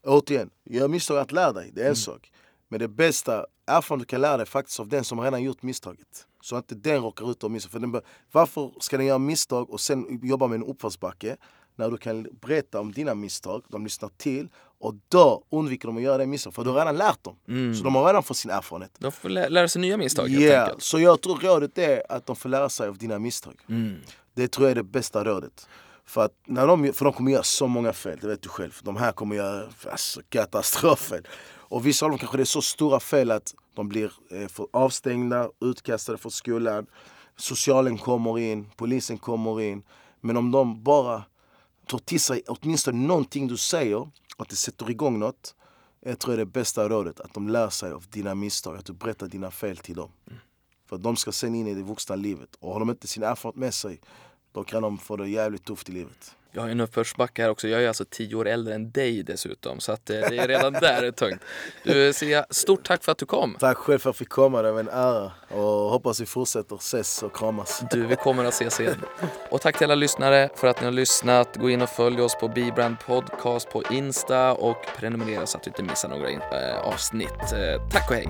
Återigen, gör misstag att lära dig, det är en sak. Men det bästa erfarenhet du kan lära dig faktiskt av den som redan gjort misstaget. Så att inte den råkar ut och misstag. För den varför ska den göra misstag och sen jobba med en uppförsbacke? När du kan berätta om dina misstag, de lyssnar till och då undviker de att göra det misstag. För du har redan lärt dem. Så de har redan fått sin erfarenhet. De får lä- lära sig nya misstag helt Yeah. enkelt. Så jag tror rådet är att de får lära sig av dina misstag. Mm. Det tror jag är det bästa rådet. För, att när de, för de kommer göra så många fel, det vet du själv. De här kommer göra alltså, katastroffel. Och vissa av dem kanske det är så stora fel att de blir eh, avstängda, utkastade från skolan. Socialen kommer in, polisen kommer in. Men om de bara tar till sig åtminstone någonting du säger, att det sätter igång något. Jag tror det är det bästa rådet, att de lär sig av dina misstag, att du berättar dina fel till dem. För de ska sen in i det vuxna livet. Och har de inte sin erfarenhet med sig, då kan de få det jävligt tufft i livet. Jag har en uppförsbacke här också. Jag är alltså tio år äldre än dig dessutom. Så att eh, det är redan där är tungt. Du Sia, stort tack för att du kom. Tack själv för att jag fick komma, det var en ära. Och hoppas vi fortsätter ses och kramas. Du, vi kommer att ses igen. Och tack till alla lyssnare för att ni har lyssnat. Gå in och följ oss på Bbrand Podcast på Insta och prenumerera så att du inte missar några eh, avsnitt. Eh, tack och hej!